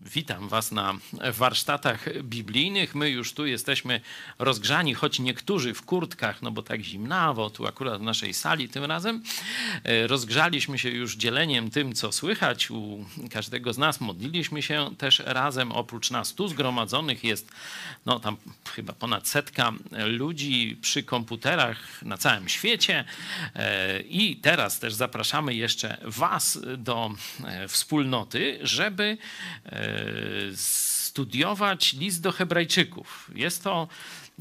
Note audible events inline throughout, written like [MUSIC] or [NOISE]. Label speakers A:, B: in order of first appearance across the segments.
A: Witam Was na warsztatach biblijnych. My już tu jesteśmy rozgrzani, choć niektórzy w kurtkach, no bo tak zimnawo, tu akurat w naszej sali tym razem. E, rozgrzaliśmy się już dzieleniem tym, co słychać. U każdego z nas modliliśmy się też razem. Oprócz nas tu zgromadzonych jest no tam chyba ponad setka ludzi przy komputerach na całym świecie. E, I teraz też zapraszamy jeszcze Was do e, wspólnoty, żeby studiować list do Hebrajczyków. Jest to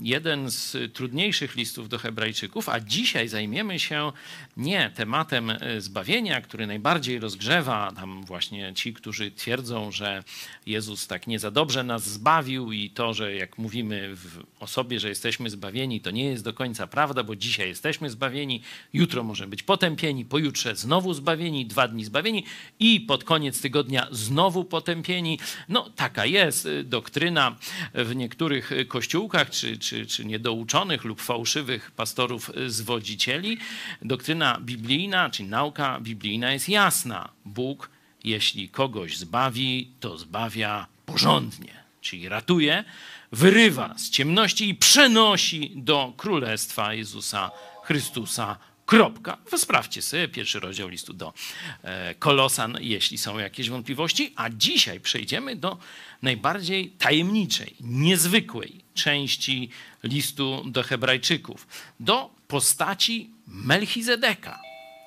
A: jeden z trudniejszych listów do Hebrajczyków, a dzisiaj zajmiemy się nie tematem e, zbawienia, który najbardziej rozgrzewa tam właśnie ci, którzy twierdzą, że Jezus tak nie za dobrze nas zbawił i to, że jak mówimy w osobie, że jesteśmy zbawieni, to nie jest do końca prawda, bo dzisiaj jesteśmy zbawieni, jutro może być potępieni, pojutrze znowu zbawieni, dwa dni zbawieni i pod koniec tygodnia znowu potępieni. No taka jest e, doktryna w niektórych kościółkach czy, czy, czy niedouczonych lub fałszywych pastorów zwodzicieli. Doktryna biblijna, czy nauka biblijna jest jasna. Bóg, jeśli kogoś zbawi, to zbawia porządnie, czyli ratuje, wyrywa z ciemności i przenosi do królestwa Jezusa Chrystusa Kropka. Sprawdźcie sobie pierwszy rozdział listu do e, Kolosan, jeśli są jakieś wątpliwości. A dzisiaj przejdziemy do najbardziej tajemniczej, niezwykłej części listu do Hebrajczyków, do postaci Melchizedeka.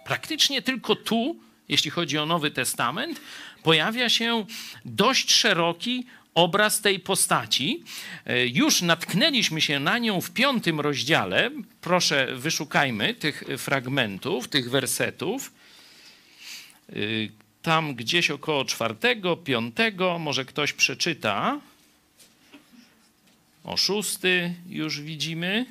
A: Praktycznie tylko tu, jeśli chodzi o Nowy Testament, pojawia się dość szeroki obraz tej postaci. E, już natknęliśmy się na nią w piątym rozdziale. Proszę, wyszukajmy tych fragmentów, tych wersetów. E, tam gdzieś około czwartego, piątego, może ktoś przeczyta. O szósty już widzimy.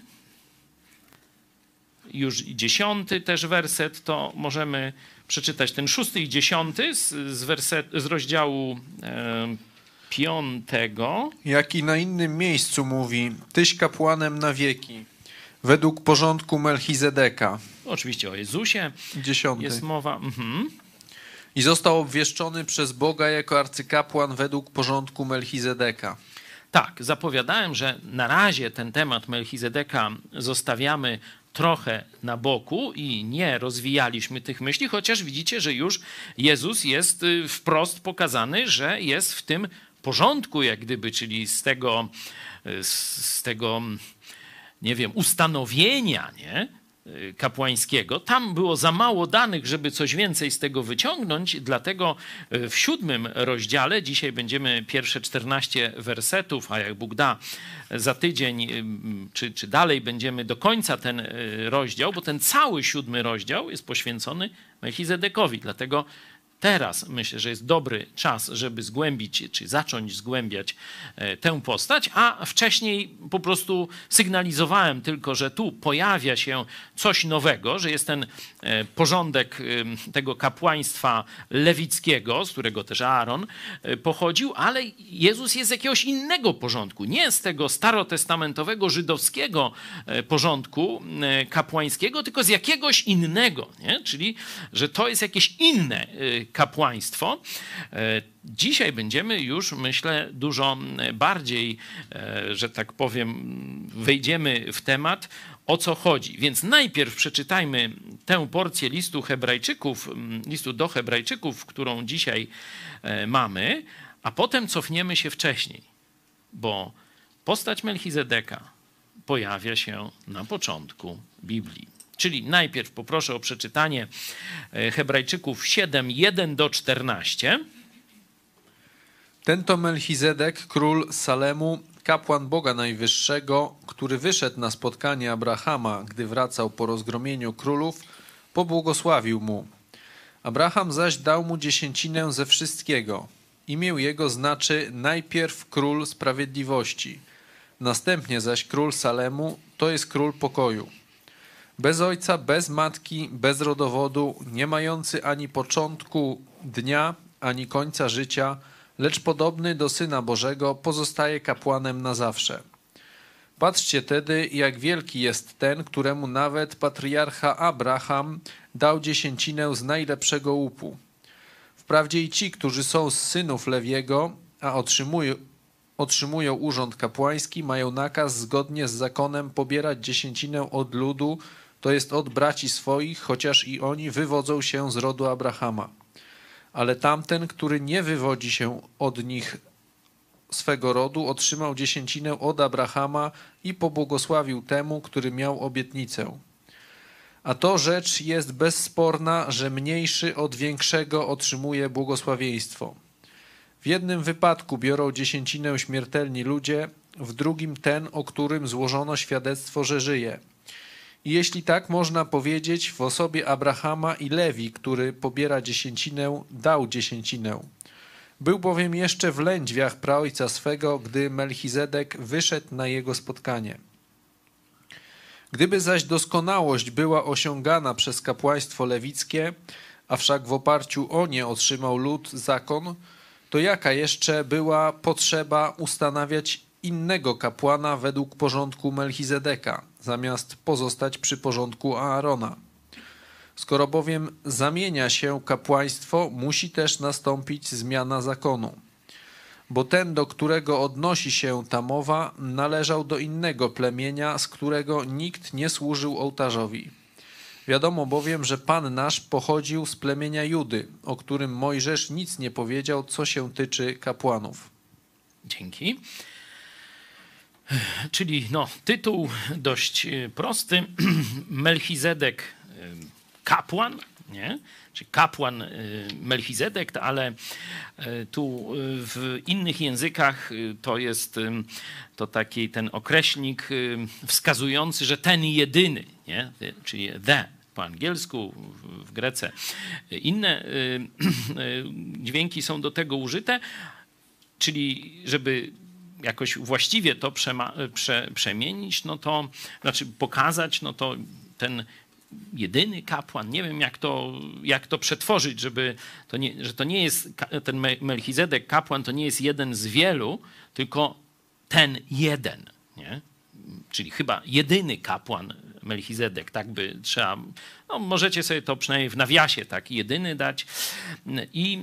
A: Już dziesiąty też werset, to możemy przeczytać ten szósty i dziesiąty z, z, werset, z rozdziału e, piątego.
B: Jak i na innym miejscu mówi, tyś kapłanem na wieki, według porządku Melchizedeka.
A: Oczywiście o Jezusie
B: Dziesiąty.
A: jest mowa. Mhm.
B: I został obwieszczony przez Boga jako arcykapłan według porządku Melchizedeka.
A: Tak, zapowiadałem, że na razie ten temat Melchizedeka zostawiamy trochę na boku i nie rozwijaliśmy tych myśli, chociaż widzicie, że już Jezus jest y, wprost pokazany, że jest w tym porządku, jak gdyby, czyli z tego, z tego nie wiem, ustanowienia, nie? Kapłańskiego. Tam było za mało danych, żeby coś więcej z tego wyciągnąć, dlatego y, w siódmym rozdziale, dzisiaj będziemy pierwsze 14 wersetów, a jak Bóg da, za tydzień y, czy, czy dalej będziemy do końca ten rozdział, bo ten cały siódmy rozdział jest poświęcony Melchizedekowi, dlatego teraz myślę, że jest dobry czas, żeby zgłębić, czy zacząć zgłębiać e, tę postać, a wcześniej po prostu sygnalizowałem tylko, że tu pojawia się coś nowego, że jest ten e, porządek tego kapłaństwa lewickiego, z którego też Aaron e, pochodził, ale Jezus jest z jakiegoś innego porządku, nie z tego starotestamentowego, żydowskiego porządku kapłańskiego, tylko z jakiegoś innego, nie? czyli że to jest jakieś inne kapłaństwo. E, dzisiaj będziemy już, myślę, dużo bardziej, e, że tak powiem, wejdziemy w temat, o co chodzi. Więc najpierw przeczytajmy tę porcję listu Hebrajczyków, listu do Hebrajczyków, którą dzisiaj e, mamy, a potem cofniemy się wcześniej, bo postać Melchizedeka pojawia się na początku Biblii. Czyli najpierw poproszę o przeczytanie e, Hebrajczyków 7, 1 do 14.
B: Ten to Melchizedek, król Salemu, kapłan Boga Najwyższego, który wyszedł na spotkanie Abrahama, gdy wracał po rozgromieniu królów, pobłogosławił mu. Abraham zaś dał mu dziesięcinę ze wszystkiego. Imię jego znaczy najpierw król sprawiedliwości, następnie zaś król Salemu, to jest król pokoju bez ojca, bez matki, bez rodowodu, nie mający ani początku dnia, ani końca życia, lecz podobny do Syna Bożego, pozostaje kapłanem na zawsze. Patrzcie tedy, jak wielki jest ten, któremu nawet patriarcha Abraham dał dziesięcinę z najlepszego łupu. Wprawdzie i ci, którzy są z synów Lewiego, a otrzymują, otrzymują urząd kapłański, mają nakaz zgodnie z zakonem pobierać dziesięcinę od ludu, to jest od braci swoich, chociaż i oni wywodzą się z rodu Abrahama. Ale tamten, który nie wywodzi się od nich swego rodu, otrzymał dziesięcinę od Abrahama i pobłogosławił temu, który miał obietnicę. A to rzecz jest bezsporna, że mniejszy od większego otrzymuje błogosławieństwo. W jednym wypadku biorą dziesięcinę śmiertelni ludzie, w drugim ten, o którym złożono świadectwo, że żyje. I jeśli tak można powiedzieć, w osobie Abrahama i Lewi, który pobiera dziesięcinę, dał dziesięcinę. Był bowiem jeszcze w lędźwiach praojca swego, gdy Melchizedek wyszedł na jego spotkanie. Gdyby zaś doskonałość była osiągana przez kapłaństwo lewickie, a wszak w oparciu o nie otrzymał lud zakon, to jaka jeszcze była potrzeba ustanawiać innego kapłana według porządku Melchizedeka, zamiast pozostać przy porządku Aarona? Skoro bowiem zamienia się kapłaństwo, musi też nastąpić zmiana zakonu. Bo ten, do którego odnosi się ta mowa, należał do innego plemienia, z którego nikt nie służył ołtarzowi. Wiadomo bowiem, że Pan nasz pochodził z plemienia Judy, o którym Mojżesz nic nie powiedział, co się tyczy kapłanów.
A: Dzięki. Czyli no, tytuł dość y, prosty. [CLEARS THROAT] Melchizedek y, kapłan, nie? czy kapłan y, Melchizedek, ale tu w innych językach to jest to taki ten określnik wskazujący, że ten jedyny, nie? czyli the po angielsku, w Grece. Inne [CLEARS THROAT] dźwięki są do tego użyte, czyli żeby jakoś właściwie to przema, prze, przemienić, no to znaczy pokazać, no to ten jedyny kapłan, nie wiem jak to, jak to przetworzyć, żeby to nie, że to nie jest ten Melchizedek kapłan, to nie jest jeden z wielu, tylko ten jeden, nie? Czyli chyba jedyny kapłan Melchizedek, tak by trzeba, no możecie sobie to przynajmniej w nawiasie tak jedyny dać i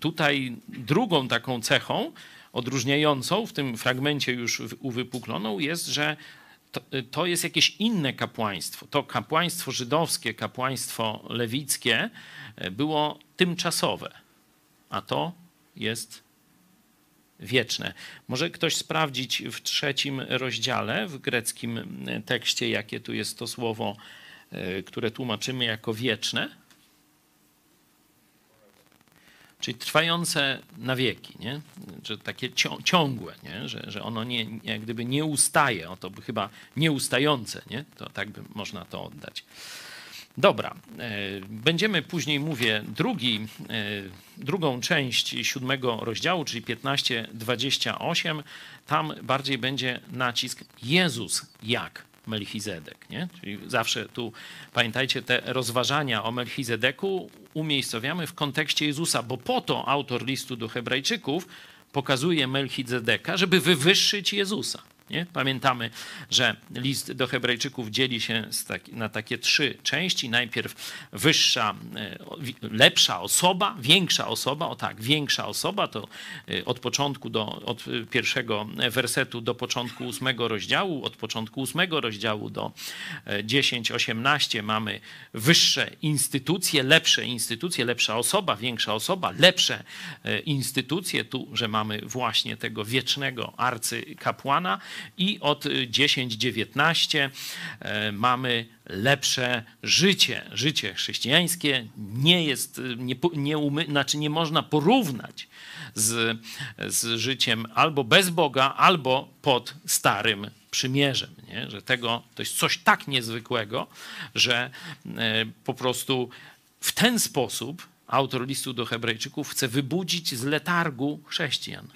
A: tutaj drugą taką cechą odróżniającą w tym fragmencie już uwypukloną jest, że to, to, jest jakieś inne kapłaństwo. To kapłaństwo żydowskie, kapłaństwo lewickie e, było tymczasowe, a to jest wieczne. Może ktoś sprawdzić w trzecim rozdziale, w greckim tekście, jakie tu jest to słowo, które tłumaczymy jako wieczne? Czyli trwające na wieki, nie? że takie ciągłe, nie? Że, że ono nie, jak gdyby nie ustaje, o to by chyba nieustające, nie? to tak by można to oddać. Dobra, e, będziemy później, mówię, drugi, e, drugą część siódmego rozdziału, czyli 15-28. Tam bardziej będzie nacisk Jezus jak Melchizedek. Nie? Czyli zawsze tu pamiętajcie, te rozważania o Melchizedeku umiejscowiamy w kontekście Jezusa, bo po to autor listu do Hebrajczyków pokazuje Melchizedeka, żeby wywyższyć Jezusa. Nie? Pamiętamy, że list do Hebrajczyków dzieli się na takie trzy części. Najpierw wyższa, e, lepsza osoba, większa osoba, o tak, większa osoba, to e, od początku do, od pierwszego wersetu do początku ósmego rozdziału, od początku ósmego rozdziału do 10-18 e, mamy wyższe instytucje, lepsze instytucje, lepsza osoba, większa osoba, lepsze instytucje, tu, że mamy właśnie tego wiecznego arcykapłana, i od 10-19 e, mamy lepsze życie. Życie chrześcijańskie nie jest, nie, nie, umy, znaczy nie można porównać z, z życiem albo bez Boga, albo pod starym przymierzem. Nie? Że tego, to jest coś tak niezwykłego, że e, po prostu w ten sposób autor listu do Hebrajczyków chce wybudzić z letargu chrześcijan.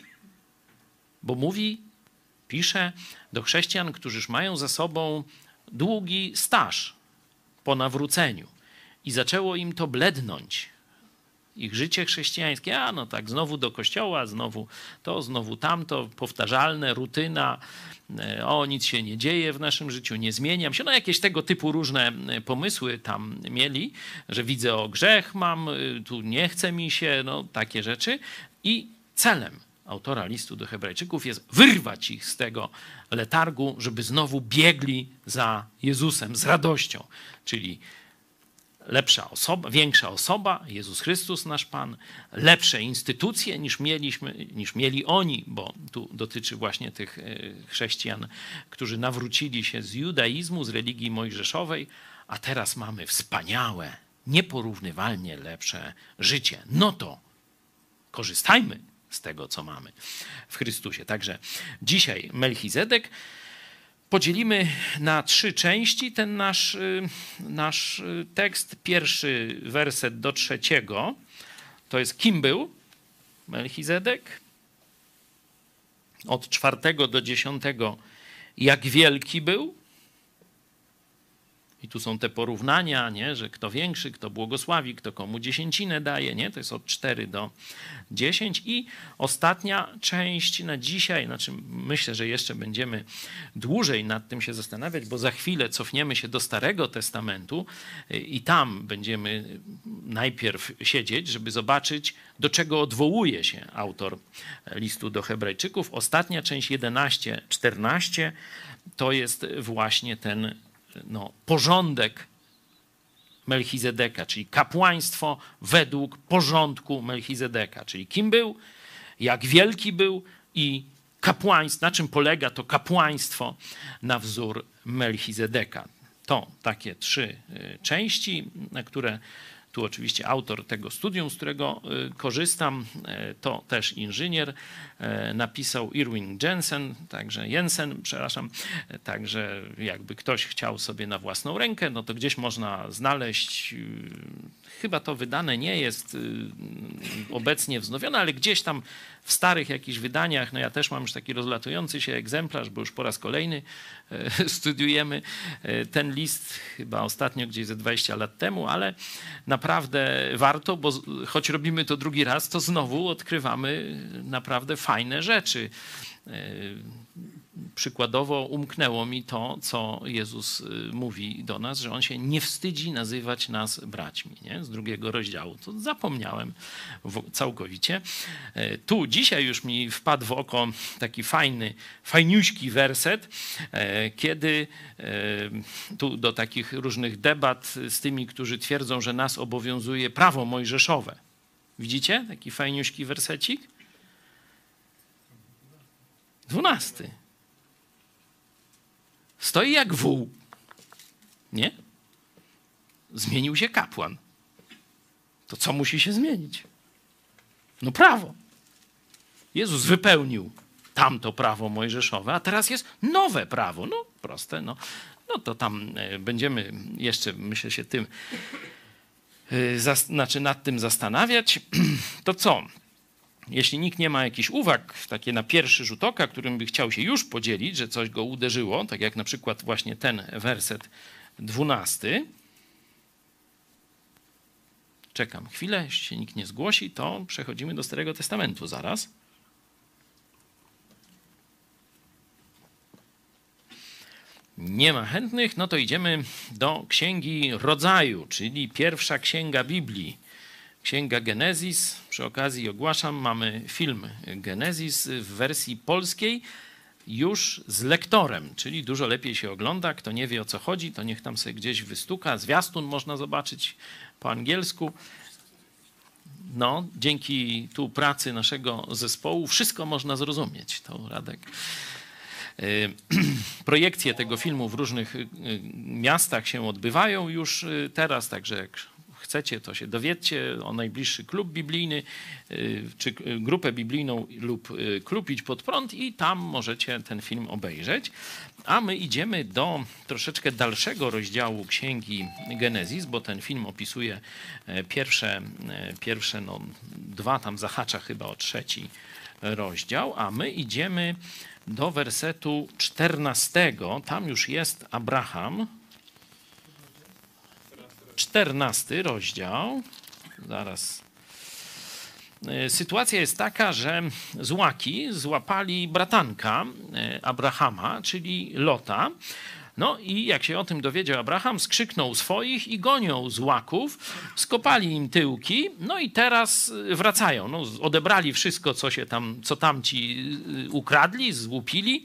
A: Bo mówi pisze do chrześcijan, którzy już mają za sobą długi staż po nawróceniu i zaczęło im to blednąć. Ich życie chrześcijańskie, a no tak, znowu do kościoła, znowu to, znowu tamto, powtarzalne, rutyna, e, o nic się nie dzieje w naszym życiu, nie zmieniam się. No jakieś tego typu różne e, pomysły tam mieli, że widzę o grzech mam, e, tu nie chce mi się, no takie rzeczy I celem autora listu do Hebrajczyków jest wyrwać ich z tego letargu, żeby znowu biegli za Jezusem z radością. Czyli lepsza osoba, większa osoba, Jezus Chrystus, nasz Pan, lepsze instytucje niż mieliśmy, niż mieli oni, bo tu dotyczy właśnie tych e, chrześcijan, którzy nawrócili się z judaizmu, z religii mojżeszowej, a teraz mamy wspaniałe, nieporównywalnie lepsze życie. No to korzystajmy z tego, co mamy w Chrystusie. Także dzisiaj Melchizedek podzielimy na trzy części ten nasz, y, nasz y, tekst. Pierwszy werset do trzeciego to jest kim był Melchizedek. Od czwartego do dziesiątego jak wielki był. I tu są te porównania, nie? że kto większy, kto błogosławi, kto komu dziesięcinę daje. Nie? To jest od 4 do 10. I ostatnia część na dzisiaj, znaczy myślę, że jeszcze będziemy dłużej nad tym się zastanawiać, bo za chwilę cofniemy się do Starego Testamentu i tam będziemy najpierw siedzieć, żeby zobaczyć, do czego odwołuje się autor listu do Hebrajczyków. Ostatnia część 11-14 to jest właśnie ten no, porządek Melchizedeka, czyli kapłaństwo według porządku Melchizedeka, czyli kim był, jak wielki był i kapłaństwo, na czym polega to kapłaństwo na wzór Melchizedeka. To takie trzy y, części, na które tu oczywiście autor tego studium, z którego y, korzystam, y, to też inżynier, y, napisał Irwin Jensen, także Jensen, przepraszam, także jakby ktoś chciał sobie na własną rękę, no to gdzieś można znaleźć, chyba to wydane nie jest obecnie wznowione, ale gdzieś tam w starych jakichś wydaniach, no ja też mam już taki rozlatujący się egzemplarz, bo już po raz kolejny [LAUGHS] studiujemy ten list, chyba ostatnio gdzieś ze 20 lat temu, ale na naprawdę warto, bo choć robimy to drugi raz, to znowu odkrywamy naprawdę fajne rzeczy. Przykładowo umknęło mi to, co Jezus y, mówi do nas, że on się nie wstydzi nazywać nas braćmi, nie? z drugiego rozdziału. To zapomniałem całkowicie. E, tu dzisiaj już mi wpadł w oko taki fajny, fajniuśki werset, e, kiedy e, tu do takich różnych debat z tymi, którzy twierdzą, że nas obowiązuje prawo mojżeszowe. Widzicie taki fajniuśki wersecik? Dwunasty. Stoi jak wół. Nie? Zmienił się kapłan. To co musi się zmienić? No prawo. Jezus wypełnił tamto prawo mojżeszowe, a teraz jest nowe prawo. No proste, no. No to tam e, będziemy jeszcze, myślę się tym, e, znaczy nad tym zastanawiać. [CLEARS THROAT] To co? Jeśli nikt nie ma jakichś uwag, takie na pierwszy rzut oka, którym by chciał się już podzielić, że coś go uderzyło, tak jak na przykład właśnie ten werset dwunasty. Czekam chwilę, jeśli się nikt nie zgłosi, to przechodzimy do Starego Testamentu zaraz. Nie ma chętnych, no to idziemy do Księgi Rodzaju, czyli pierwsza księga Biblii. Księga Genezis. Przy okazji ogłaszam, mamy film Genezis w wersji polskiej już z lektorem, czyli dużo lepiej się ogląda. Kto nie wie o co chodzi, to niech tam sobie gdzieś wystuka. Zwiastun można zobaczyć po angielsku. No, dzięki tu pracy naszego zespołu wszystko można zrozumieć. To Radek. Y, [CLEARS THROAT] projekcje tego filmu w różnych y, miastach się odbywają już y, teraz, także jak chcecie, to się dowiedzcie o najbliższy klub biblijny, y, czy grupę biblijną lub y, klub Idź Pod Prąd i tam możecie ten film obejrzeć. A my idziemy do troszeczkę dalszego rozdziału Księgi Genezis, bo ten film opisuje e, pierwsze, e, pierwsze no, dwa, tam zahacza chyba o trzeci rozdział, a my idziemy do wersetu czternastego. Tam już jest Abraham, 14 rozdział. Zaraz. E, sytuacja jest taka, że złaki złapali bratanka e, Abrahama, czyli Lota. No i jak się o tym dowiedział Abraham, skrzyknął swoich i gonią z łaków, skopali im tyłki, no i teraz wracają. No, odebrali wszystko, co się tam, co tamci ukradli, złupili.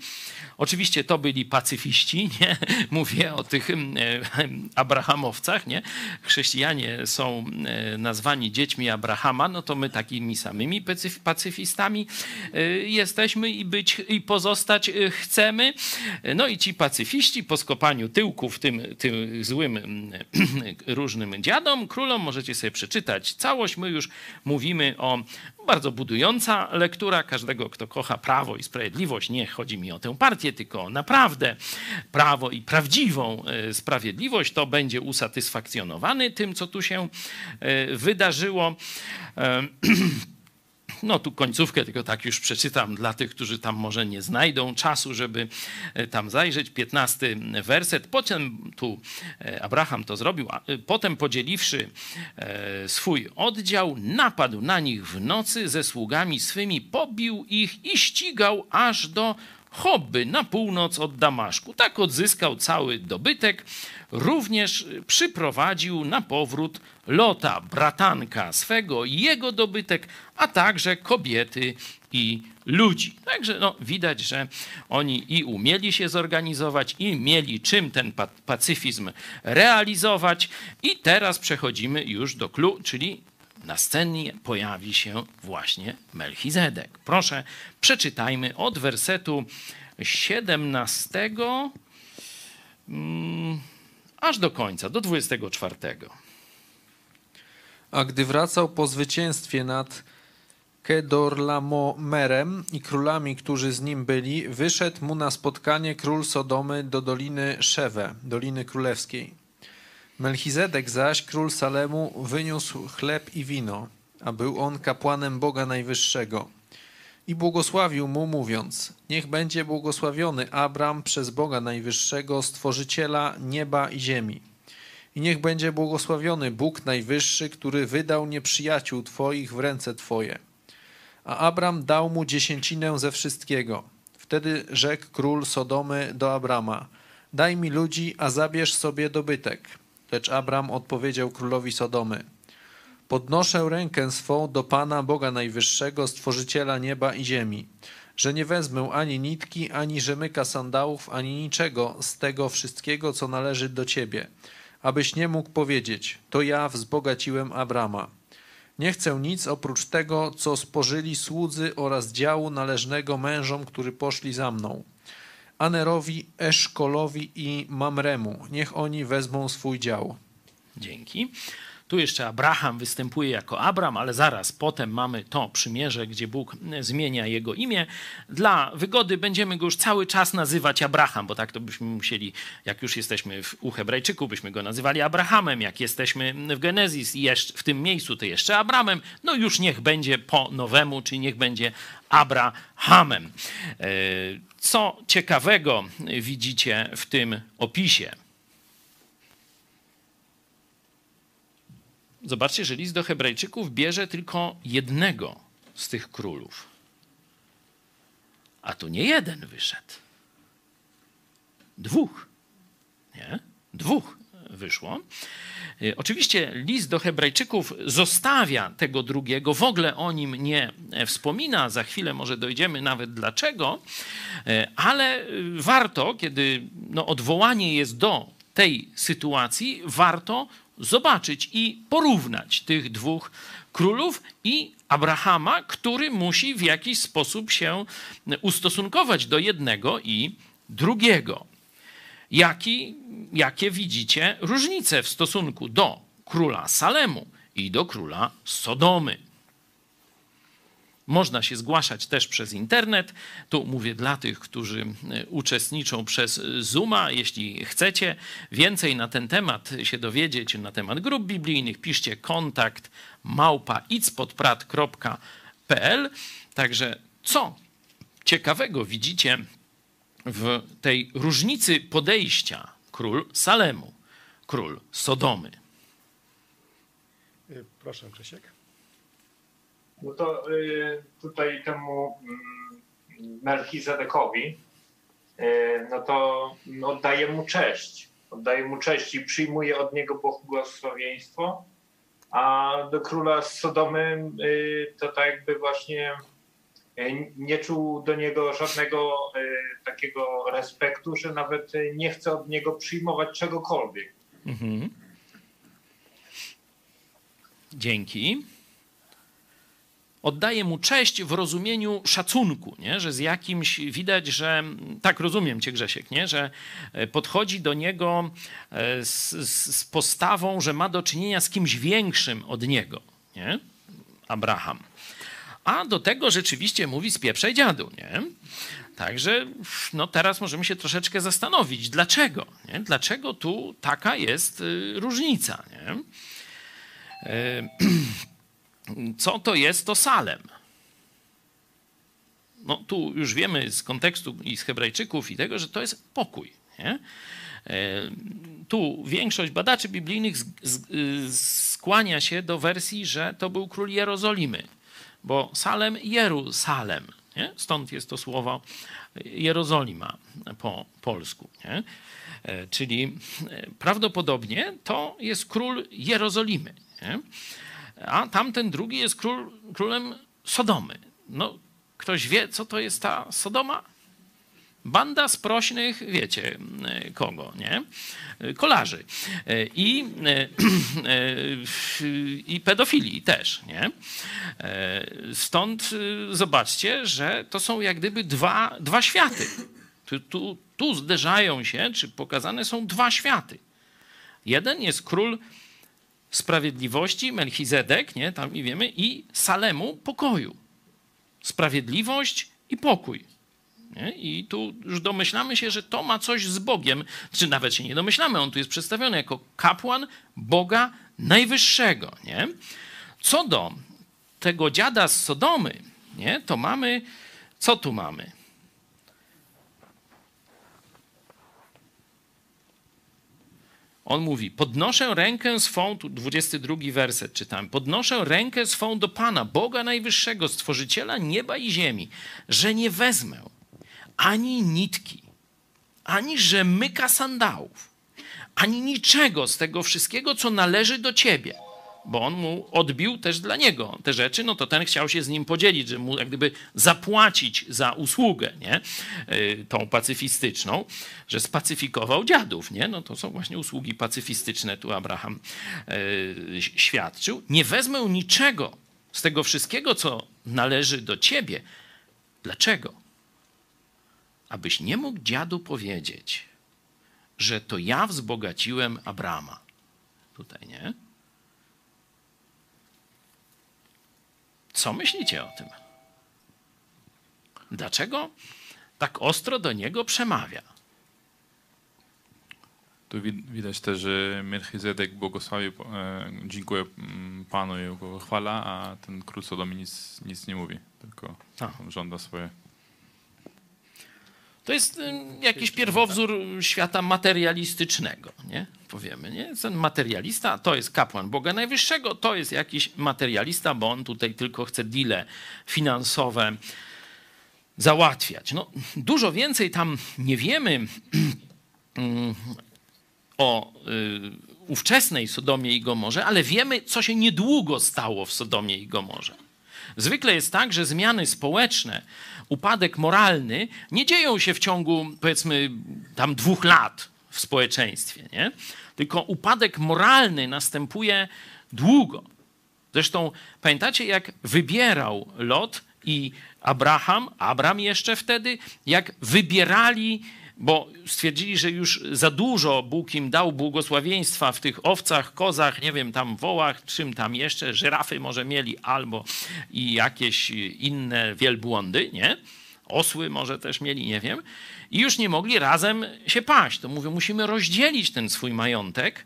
A: Oczywiście to byli pacyfiści, [LAUGHS] nie? Mówię o tych [LAUGHS] abrahamowcach, nie? Chrześcijanie są e, nazwani dziećmi Abrahama, no to my takimi samymi pacyfistami e, jesteśmy i być i pozostać e, chcemy. No i ci pacyfiści po skopaniu tyłków tym, tym złym [CLEARS THROAT] różnym dziadom, królom, możecie sobie przeczytać całość. My już mówimy o bardzo budująca lektura każdego, kto kocha prawo i sprawiedliwość. Nie chodzi mi o tę partię, tylko naprawdę prawo i prawdziwą e, sprawiedliwość, to będzie usatysfakcjonowany tym, co tu się e, wydarzyło. [CLEARS THROAT] No tu końcówkę tylko tak już przeczytam dla tych, którzy tam może nie znajdą czasu, żeby e, tam zajrzeć. 15 werset. Potem tu e, Abraham to zrobił. E, potem podzieliwszy swój oddział, napadł na nich w nocy ze sługami swymi, pobił ich i ścigał aż do Hobby na północ od Damaszku. Tak odzyskał cały dobytek. Również przyprowadził na powrót Lota, bratanka swego, jego dobytek, a także kobiety i ludzi. Także no, widać, że oni i umieli się zorganizować, i mieli czym ten pacyfizm realizować. I teraz przechodzimy już do klu, czyli na scenie pojawi się właśnie Melchizedek. Proszę, przeczytajmy od wersetu 17 mm, aż do końca, do 24.
B: A gdy wracał po zwycięstwie nad Kedorlamomerem i królami, którzy z nim byli, wyszedł mu na spotkanie król Sodomy do doliny Szewe, doliny królewskiej. Melchizedek zaś, król Salemu, wyniósł chleb i wino, a był on kapłanem Boga Najwyższego. I błogosławił mu, mówiąc: Niech będzie błogosławiony Abram przez Boga Najwyższego, stworzyciela nieba i ziemi. I niech będzie błogosławiony Bóg Najwyższy, który wydał nieprzyjaciół Twoich w ręce Twoje. A Abram dał mu dziesięcinę ze wszystkiego. Wtedy rzekł król Sodomy do Abrama: Daj mi ludzi, a zabierz sobie dobytek. Lecz Abram odpowiedział królowi Sodomy: Podnoszę rękę swą do Pana Boga Najwyższego, Stworzyciela nieba i ziemi, że nie wezmę ani nitki, ani rzemyka sandałów, ani niczego z tego wszystkiego, co należy do Ciebie, abyś nie mógł powiedzieć, to ja wzbogaciłem Abrama. Nie chcę nic oprócz tego, co spożyli słudzy oraz działu należnego mężom, którzy poszli za mną. Anerowi, Eszkolowi i Mamremu. Niech oni wezmą swój dział.
A: Dzięki. Tu jeszcze Abraham występuje jako Abram, ale zaraz potem mamy to przymierze, gdzie Bóg zmienia jego imię. Dla wygody będziemy go już cały czas nazywać Abraham, bo tak to byśmy musieli, jak już jesteśmy w, u Hebrajczyków, byśmy go nazywali Abrahamem, jak jesteśmy w Genezis i jeszcze, w tym miejscu, to jeszcze Abramem. No już niech będzie po nowemu, czyli niech będzie Abrahamem. E, co ciekawego widzicie w tym opisie? Zobaczcie, że list do Hebrajczyków bierze tylko jednego z tych królów. A tu nie jeden wyszedł. Dwóch. Nie? Dwóch wyszło. E, oczywiście list do Hebrajczyków zostawia tego drugiego, w ogóle o nim nie wspomina. Za chwilę może dojdziemy nawet dlaczego, e, ale warto, kiedy no, odwołanie jest do tej sytuacji, warto zobaczyć i porównać tych dwóch królów i Abrahama, który musi w jakiś sposób się ustosunkować do jednego i drugiego. Jaki, jakie widzicie różnice w stosunku do króla Salemu i do króla Sodomy? Można się zgłaszać też przez internet. Tu mówię dla tych, którzy e, uczestniczą przez Zooma. Jeśli chcecie więcej na ten temat się dowiedzieć, na temat grup biblijnych, piszcie kontakt małpa Także co ciekawego widzicie w tej różnicy podejścia król Salemu, król Sodomy?
C: Proszę, Krzysiek.
D: No to y, tutaj temu mm, Melchizedekowi no to oddaje mu cześć. Oddaje mu cześć i przyjmuje od niego błogosławieństwo, a do króla z Sodomy to tak jakby właśnie nie czuł do niego żadnego takiego respektu, że nawet nie chce od niego przyjmować czegokolwiek. Mhm.
A: Dzięki. Oddaje mu cześć w rozumieniu szacunku, nie? że z jakimś widać, że tak rozumiem cię Grzesiek, nie? że e, podchodzi do niego e, z, z postawą, że ma do czynienia z kimś większym od niego. Nie? Abraham. A do tego rzeczywiście mówi spieprzaj dziadu, nie? Także no teraz możemy się troszeczkę zastanowić, dlaczego? Nie? Dlaczego tu taka jest y, różnica? Nie? [CLEARS THROAT] E, co to jest to Salem? No tu już wiemy z kontekstu i z Hebrajczyków i tego, że to jest pokój. Nie? E, tu większość badaczy biblijnych skłania się do wersji, że to był król Jerozolimy, bo Salem, Jerusalem. Nie? Stąd jest to słowo Jerozolima po polsku. Nie? E, czyli prawdopodobnie to jest król Jerozolimy. Nie? A tamten drugi jest król, królem Sodomy. No, ktoś wie, co to jest ta Sodoma? Banda sprośnych, wiecie kogo, nie? Kolarzy. I, i pedofilii też, nie? Stąd zobaczcie, że to są jak gdyby dwa, dwa światy. Tu, tu, tu zderzają się, czy pokazane są dwa światy. Jeden jest król sprawiedliwości, Melchizedek, nie, tam i wiemy, i Salemu pokoju. Sprawiedliwość i pokój. Nie? I tu już domyślamy się, że to ma coś z Bogiem, czy nawet się nie domyślamy, on tu jest przedstawiony jako kapłan Boga Najwyższego. Nie? Co do tego dziada z Sodomy, nie? to mamy, co tu mamy? On mówi, podnoszę rękę swą, tu 22 werset czytam, podnoszę rękę swą do Pana, Boga Najwyższego, Stworzyciela nieba i ziemi, że nie wezmę ani nitki, ani rzemyka sandałów, ani niczego z tego wszystkiego, co należy do Ciebie – bo on mu odbił też dla niego te rzeczy, no to ten chciał się z nim podzielić, że mu jak gdyby zapłacić za usługę, nie? Y, tą pacyfistyczną, że spacyfikował dziadów, nie? No to są właśnie usługi pacyfistyczne, tu Abraham yy, świadczył. Nie wezmę niczego z tego wszystkiego, co należy do ciebie. Dlaczego? Abyś nie mógł dziadu powiedzieć, że to ja wzbogaciłem Abrama. Tutaj, nie? Co myślicie o tym? Dlaczego tak ostro do niego przemawia?
C: Tu widać też, że Melchizedek błogosławi, e, dziękuję mm, Panu i go chwala, a ten król Sodomy nic, nic nie mówi, tylko żąda swoje.
A: To jest jakiś pierwowzór świata materialistycznego, nie? Powiemy, nie? Ten materialista to jest kapłan Boga Najwyższego, to jest jakiś materialista, bo on tutaj tylko chce deale finansowe załatwiać. No, dużo więcej tam nie wiemy [CLEARS THROAT] mm, o y, ówczesnej Sodomie i Gomorze, ale wiemy, co się niedługo stało w Sodomie i Gomorze. Zwykle jest tak, że zmiany społeczne, upadek moralny nie dzieją się w ciągu, powiedzmy, tam dwóch lat w społeczeństwie, nie? tylko upadek moralny następuje długo. Zresztą pamiętacie, jak wybierał Lot i Abraham, Abram jeszcze wtedy, jak wybierali bo stwierdzili, że już za dużo Bóg im dał błogosławieństwa w tych owcach, kozach, nie wiem, tam wołach, czym tam jeszcze, żyrafy może mieli albo i jakieś inne wielbłądy, nie? Osły może też mieli, nie wiem. I już nie mogli razem się paść. To mówią, musimy rozdzielić ten swój majątek.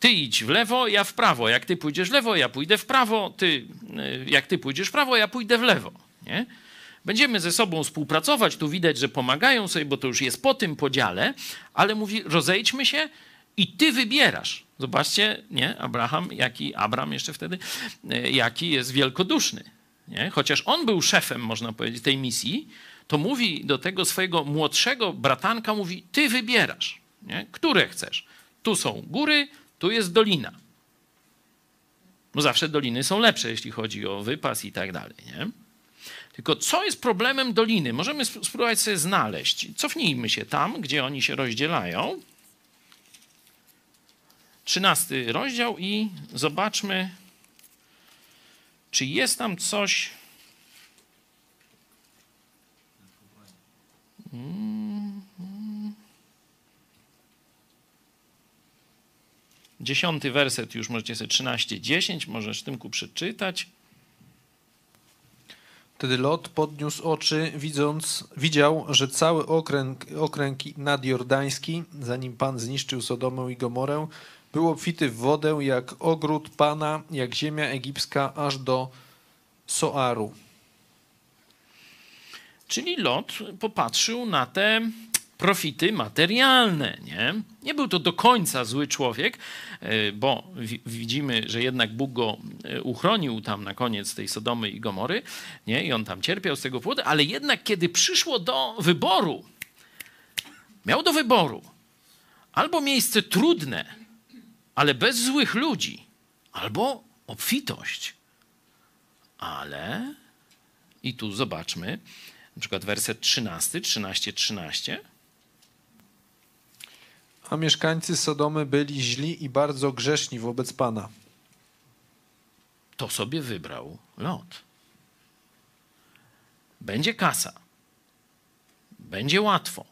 A: Ty idź w lewo, ja w prawo. Jak ty pójdziesz w lewo, ja pójdę w prawo. Ty, jak ty pójdziesz w prawo, ja pójdę w lewo. Nie? Będziemy ze sobą współpracować, tu widać, że pomagają sobie, bo to już jest po tym podziale, ale mówi, rozejdźmy się i ty wybierasz. Zobaczcie, nie, Abraham, jaki, Abram jeszcze wtedy, e, jaki jest wielkoduszny. Nie? Chociaż on był szefem, można powiedzieć, tej misji, to mówi do tego swojego młodszego bratanka, mówi, ty wybierasz, nie? które chcesz. Tu są góry, tu jest dolina. No zawsze doliny są lepsze, jeśli chodzi o wypas i tak dalej, nie? Tylko co jest problemem doliny? Możemy spróbować sobie znaleźć. Cofnijmy się tam, gdzie oni się rozdzielają. Trzynasty rozdział i zobaczmy, czy jest tam coś. Dziesiąty werset już możecie sobie 13, 10, możesz Tymku przeczytać.
B: Wtedy Lot podniósł oczy, widząc, widział, że cały okręg, okręg nadjordański, zanim Pan zniszczył Sodomę i Gomorę, był obfity w wodę jak ogród Pana, jak ziemia egipska, aż do Soaru.
A: Czyli Lot popatrzył na te profity materialne. Nie, nie był to do końca zły człowiek, e, bo widzimy, że jednak Bóg go e, uchronił tam na koniec tej Sodomy i Gomory nie? i on tam cierpiał z tego powodu, ale jednak kiedy przyszło do wyboru, miał do wyboru albo miejsce trudne, ale bez złych ludzi, albo obfitość. Ale, i tu zobaczmy, na przykład werset 13, 13, 13.
B: A mieszkańcy Sodomy byli źli i bardzo grzeszni wobec Pana.
A: To sobie wybrał Lot. Będzie kasa. Będzie łatwo.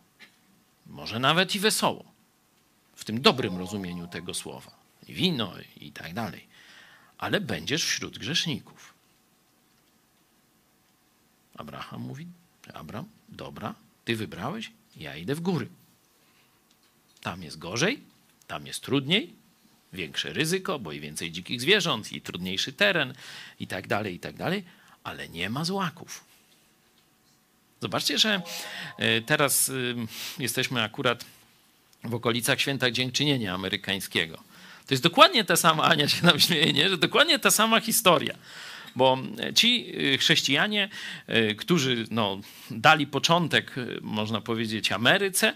A: Może nawet i wesoło. W tym dobrym rozumieniu tego słowa. Wino i tak dalej. Ale będziesz wśród grzeszników. Abraham mówi: Abram, dobra, ty wybrałeś, ja idę w góry. Tam jest gorzej, tam jest trudniej, większe ryzyko, bo i więcej dzikich zwierząt, i trudniejszy teren, i tak dalej, i tak dalej, ale nie ma złaków. Zobaczcie, że e, teraz y, jesteśmy akurat w okolicach święta Dziękczynienia Amerykańskiego. To jest dokładnie ta sama, Ania się nam śmieje, nie? że dokładnie ta sama historia. Bo ci y, chrześcijanie, którzy no, dali początek, można powiedzieć, Ameryce,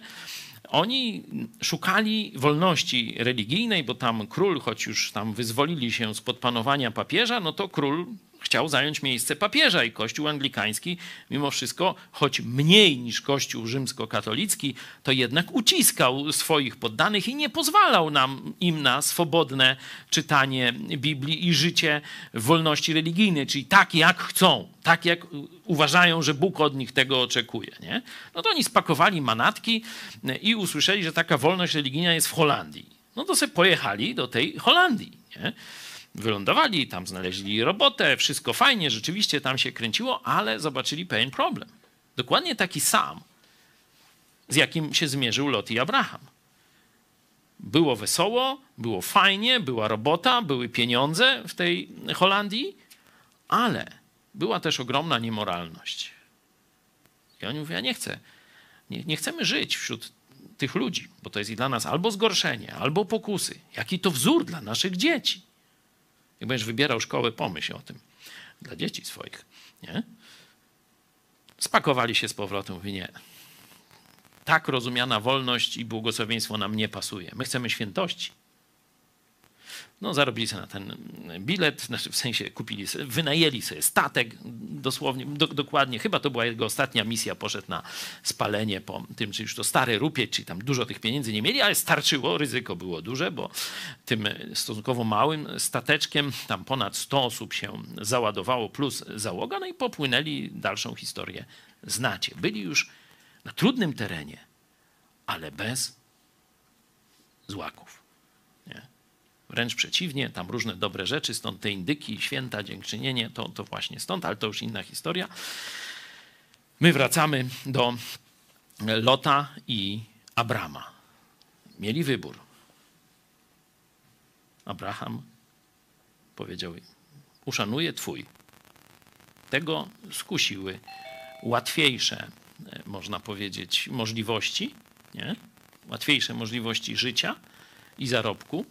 A: oni szukali wolności religijnej, bo tam król, choć już tam wyzwolili się spod panowania papieża, no to król chciał zająć miejsce papieża i Kościół anglikański, mimo wszystko, choć mniej niż Kościół rzymskokatolicki, to jednak uciskał swoich poddanych i nie pozwalał nam, im na swobodne czytanie Biblii i życie wolności religijnej, czyli tak jak chcą, tak jak uważają, że Bóg od nich tego oczekuje. Nie? No to oni spakowali manatki i usłyszeli, że taka wolność religijna jest w Holandii. No to sobie pojechali do tej Holandii. Nie? Wylądowali, tam znaleźli robotę, wszystko fajnie, rzeczywiście tam się kręciło, ale zobaczyli pewien problem. Dokładnie taki sam, z jakim się zmierzył Lot i Abraham. Było wesoło, było fajnie, była robota, były pieniądze w tej Holandii, ale była też ogromna niemoralność. I oni mówią, ja nie chcę, nie, nie chcemy żyć wśród tych ludzi, bo to jest i dla nas albo zgorszenie, albo pokusy. Jaki to wzór dla naszych dzieci. Jak będziesz wybierał szkołę, pomyśl o tym dla dzieci swoich. Nie? Spakowali się z powrotem, mówi nie. Tak rozumiana wolność i błogosławieństwo nam nie pasuje. My chcemy świętości. No, zarobili sobie na ten bilet, znaczy w sensie kupili wynajęli sobie statek, dosłownie, do, dokładnie, chyba to była jego ostatnia misja, poszedł na spalenie po tym, czy już to stary rupieć, czy tam dużo tych pieniędzy nie mieli, ale starczyło, ryzyko było duże, bo tym stosunkowo małym stateczkiem tam ponad 100 osób się załadowało, plus załoga, no i popłynęli, dalszą historię znacie. Byli już na trudnym terenie, ale bez złaków. Wręcz przeciwnie, tam różne dobre rzeczy, stąd te indyki, święta, dziękczynienie, to, to właśnie stąd, ale to już inna historia. My wracamy do Lota i Abrama. Mieli wybór. Abraham powiedział: Uszanuję Twój. Tego skusiły łatwiejsze, można powiedzieć, możliwości, nie? łatwiejsze możliwości życia i zarobku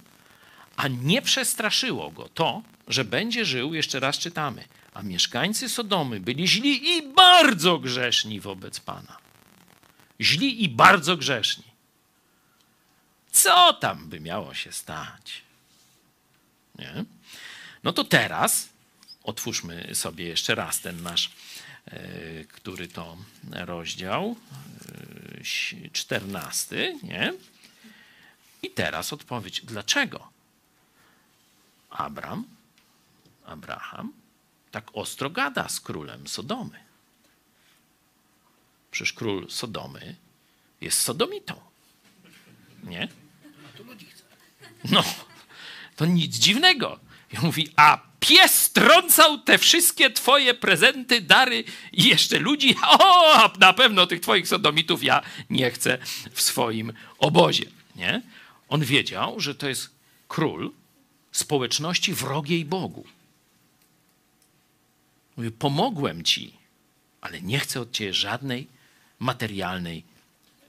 A: a nie przestraszyło go to, że będzie żył, jeszcze raz czytamy, A mieszkańcy Sodomy byli źli i bardzo grzeszni wobec Pana. Źli i bardzo grzeszni. Co tam by miało się stać? Nie? No to teraz otwórzmy sobie jeszcze raz ten nasz, e, który to rozdział, e, czternasty, nie? I teraz odpowiedź. Dlaczego Abram, Abraham, tak ostro gada z królem Sodomy? Przecież król Sodomy jest sodomitą. Nie? No, to nic dziwnego. I mówi, a pies strącał te wszystkie twoje prezenty, dary i jeszcze ludzi. O, na pewno tych twoich sodomitów ja nie chcę w swoim obozie. Nie? On wiedział, że to jest król społeczności wrogiej Bogu. Mówi, pomogłem ci, ale nie chcę od ciebie żadnej materialnej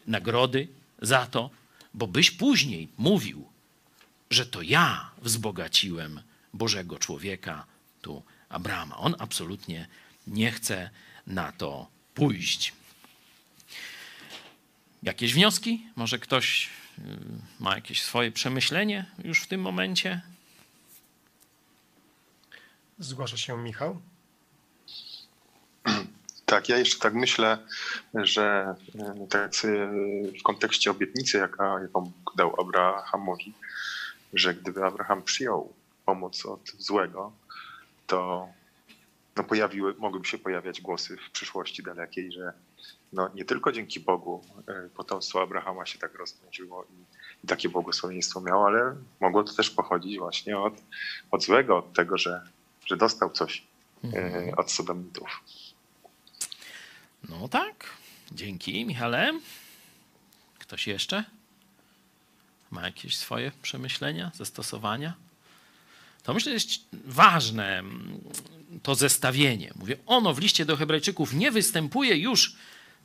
A: nagrody za to, bo byś później mówił, że to ja wzbogaciłem Bożego człowieka, tu Abrama. On absolutnie nie chce na to pójść. Jakieś wnioski? Może ktoś y, ma jakieś swoje przemyślenie już w tym momencie?
E: Zgłasza się Michał.
F: Tak, ja jeszcze tak myślę, że tak w kontekście obietnicy, jaka, jaką dał Abrahamowi, że gdyby Abraham przyjął pomoc od złego, to no pojawiły, mogłyby się pojawiać głosy w przyszłości dalekiej, że no nie tylko dzięki Bogu e, potomstwo Abrahama się tak rozmnożyło i, i takie błogosławieństwo miało, ale mogło to też pochodzić właśnie od, od złego, od tego, że, że dostał coś e, mhm. od sodomitów.
A: No tak. Dzięki, Michale. Ktoś jeszcze? Ma jakieś swoje przemyślenia, zastosowania? To myślę, że jest ważne mm, to zestawienie. Mówię, ono w liście do Hebrajczyków nie występuje już,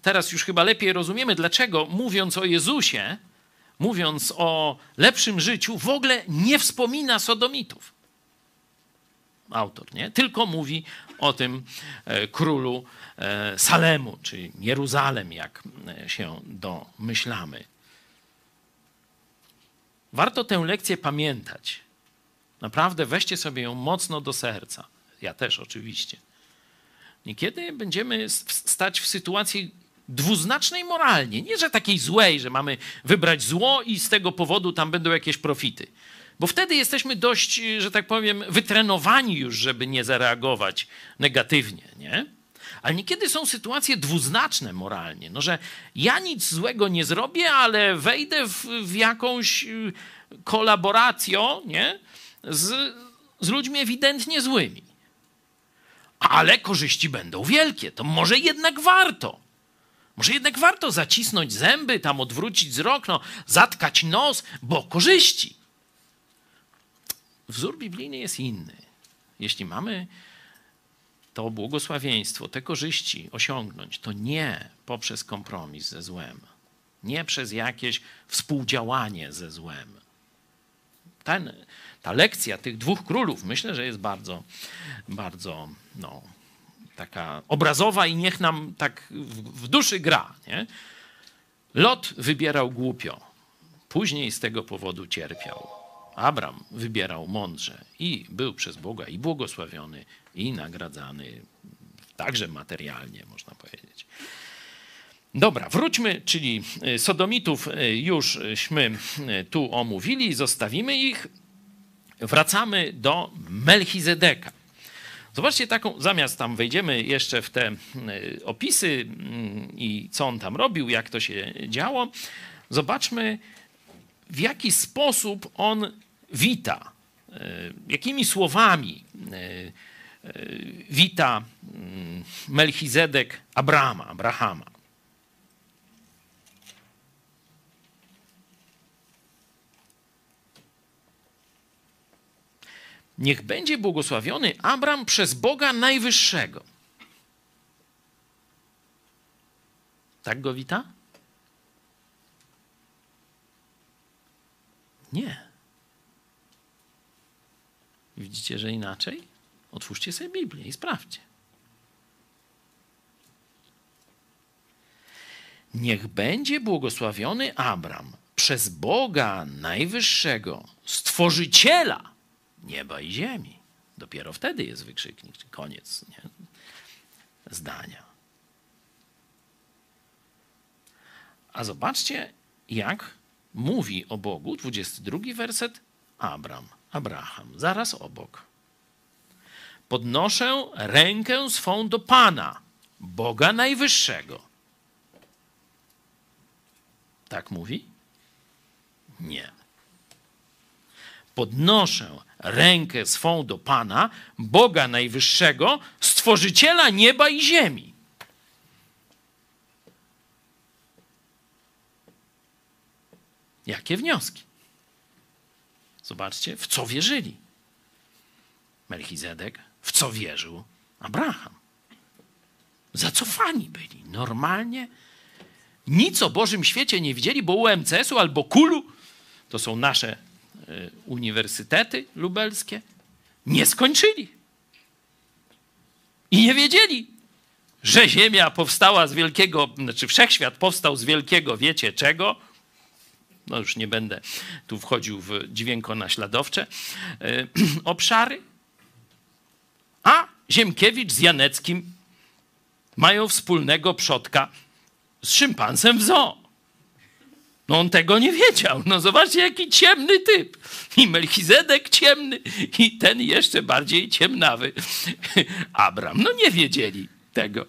A: teraz już chyba lepiej rozumiemy, dlaczego mówiąc o Jezusie, mówiąc o lepszym życiu, w ogóle nie wspomina sodomitów. Autor, nie? Tylko mówi o tym e, królu e, Salemu, czy Jeruzalem, jak e, się domyślamy. Warto tę lekcję pamiętać. Naprawdę weźcie sobie ją mocno do serca. Ja też oczywiście. Niekiedy będziemy stać w sytuacji dwuznacznej moralnie. Nie, że takiej złej, że mamy wybrać zło i z tego powodu tam będą jakieś profity. Bo wtedy jesteśmy dość, że tak powiem, wytrenowani już, żeby nie zareagować negatywnie, nie? Ale niekiedy są sytuacje dwuznaczne moralnie, no że ja nic złego nie zrobię, ale wejdę w, w jakąś y, kolaborację nie? Z, z ludźmi ewidentnie złymi. Ale korzyści będą wielkie, to może jednak warto. Może jednak warto zacisnąć zęby, tam odwrócić wzrok, no, zatkać nos, bo korzyści. Wzór biblijny jest inny. Jeśli mamy to błogosławieństwo, te korzyści osiągnąć, to nie poprzez kompromis ze złem, nie przez jakieś współdziałanie ze złem. Ten, ta lekcja tych dwóch królów myślę, że jest bardzo, bardzo no, taka obrazowa i niech nam tak w, w duszy gra. Nie? Lot wybierał głupio, później z tego powodu cierpiał. Abram wybierał mądrze i był przez Boga i błogosławiony, i nagradzany, także materialnie, można powiedzieć. Dobra, wróćmy, czyli y, Sodomitów y, jużśmy y, tu omówili, zostawimy ich. Wracamy do Melchizedeka. Zobaczcie taką, zamiast tam wejdziemy jeszcze w te opisy mm, i co on tam robił, jak to się działo, zobaczmy w jaki sposób on wita, jakimi słowami wita mm, Melchizedek Abrama, Abrahama. Niech będzie błogosławiony Abram przez Boga Najwyższego. Tak go wita? Nie. Widzicie, że inaczej? Otwórzcie sobie Biblię i sprawdźcie. Niech będzie błogosławiony Abram przez Boga Najwyższego, Stworzyciela nieba i ziemi. Dopiero wtedy jest wykrzyknik, czy koniec nie? zdania. A zobaczcie, jak mówi o Bogu, 22 werset, Abram, Abraham, zaraz obok. Podnoszę rękę swą do Pana, Boga Najwyższego. Tak mówi? Nie. Podnoszę rękę swą do Pana, Boga Najwyższego, Stworzyciela nieba i ziemi. Jakie wnioski? Zobaczcie, w co wierzyli. Melchizedek, w co wierzył Abraham. Zacofani byli, normalnie. Nic o Bożym świecie nie widzieli, bo UMCS-u albo Kulu, to są nasze y, uniwersytety lubelskie, nie skończyli. I nie wiedzieli, że Ziemia powstała z wielkiego, znaczy wszechświat powstał z wielkiego, wiecie czego? No już nie będę tu wchodził w dźwięko naśladowcze y, [CLEARS THROAT] obszary. A Ziemkiewicz z Janeckim mają wspólnego przodka z szympansem w zoo. No on tego nie wiedział. No zobaczcie, jaki ciemny typ. I Melchizedek ciemny, i ten jeszcze bardziej ciemnawy. [LAUGHS] Abram. No nie wiedzieli tego.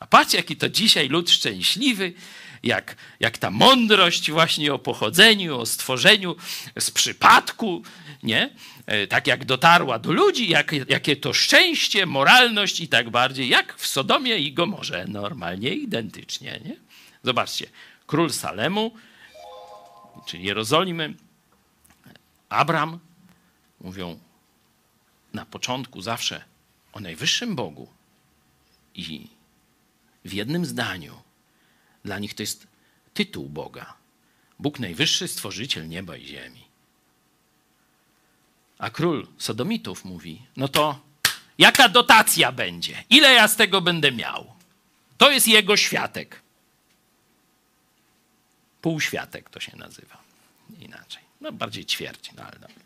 A: A patrzcie, jaki to dzisiaj lud szczęśliwy, jak, jak ta mądrość właśnie o pochodzeniu, o stworzeniu z przypadku, nie? E, tak jak dotarła do ludzi, jak, jakie to szczęście, moralność i tak bardziej, jak w Sodomie i Gomorze, normalnie identycznie, nie? Zobaczcie, król Salemu, czyli Jerozolimy, Abram, mówią na początku zawsze o najwyższym Bogu i w jednym zdaniu dla nich to jest tytuł Boga. Bóg najwyższy, stworzyciel nieba i ziemi. A król Sodomitów mówi: No to jaka dotacja będzie? Ile ja z tego będę miał? To jest jego światek. Półświatek to się nazywa. Inaczej. No bardziej ćwierć, no ale dobra.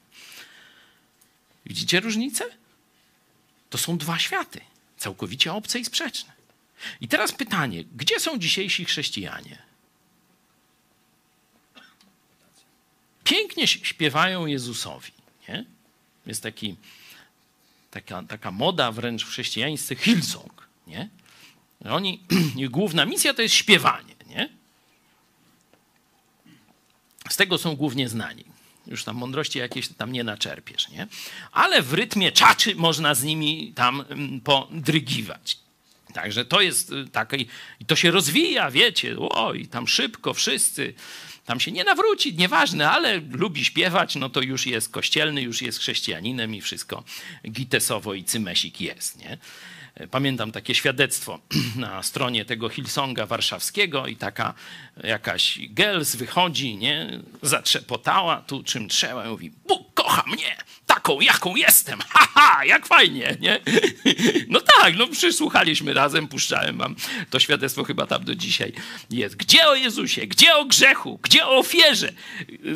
A: Widzicie różnicę? To są dwa światy, całkowicie obce i sprzeczne. I teraz pytanie, gdzie są dzisiejsi chrześcijanie? Pięknie śpiewają Jezusowi. Nie? Jest taki, taka, taka moda wręcz w chrześcijaństwie Hillsong. Nie? Oni, [CLEARS THROAT] ich główna misja to jest śpiewanie. Nie? Z tego są głównie znani. Już tam mądrości jakieś tam nie naczerpiesz, nie? Ale w rytmie czaczy można z nimi tam mm, podrygiwać. Także to jest y, takie, i to się rozwija, wiecie, oj, tam szybko wszyscy, tam się nie nawróci, nieważne, ale lubi śpiewać, no to już jest kościelny, już jest chrześcijaninem i wszystko gitesowo i cymesik jest, nie? Pamiętam takie świadectwo [CLEARS THROAT] na stronie tego Hillsonga warszawskiego i taka jakaś gels wychodzi, nie, zatrzepotała tu czym trzeba i mówi, Bóg kocha mnie, taką jaką jestem, [LAUGHS] haha, jak fajnie, nie? [LAUGHS] No tak, no przysłuchaliśmy razem, puszczałem wam to świadectwo chyba tam do dzisiaj jest. Gdzie o Jezusie, gdzie o grzechu, gdzie o ofierze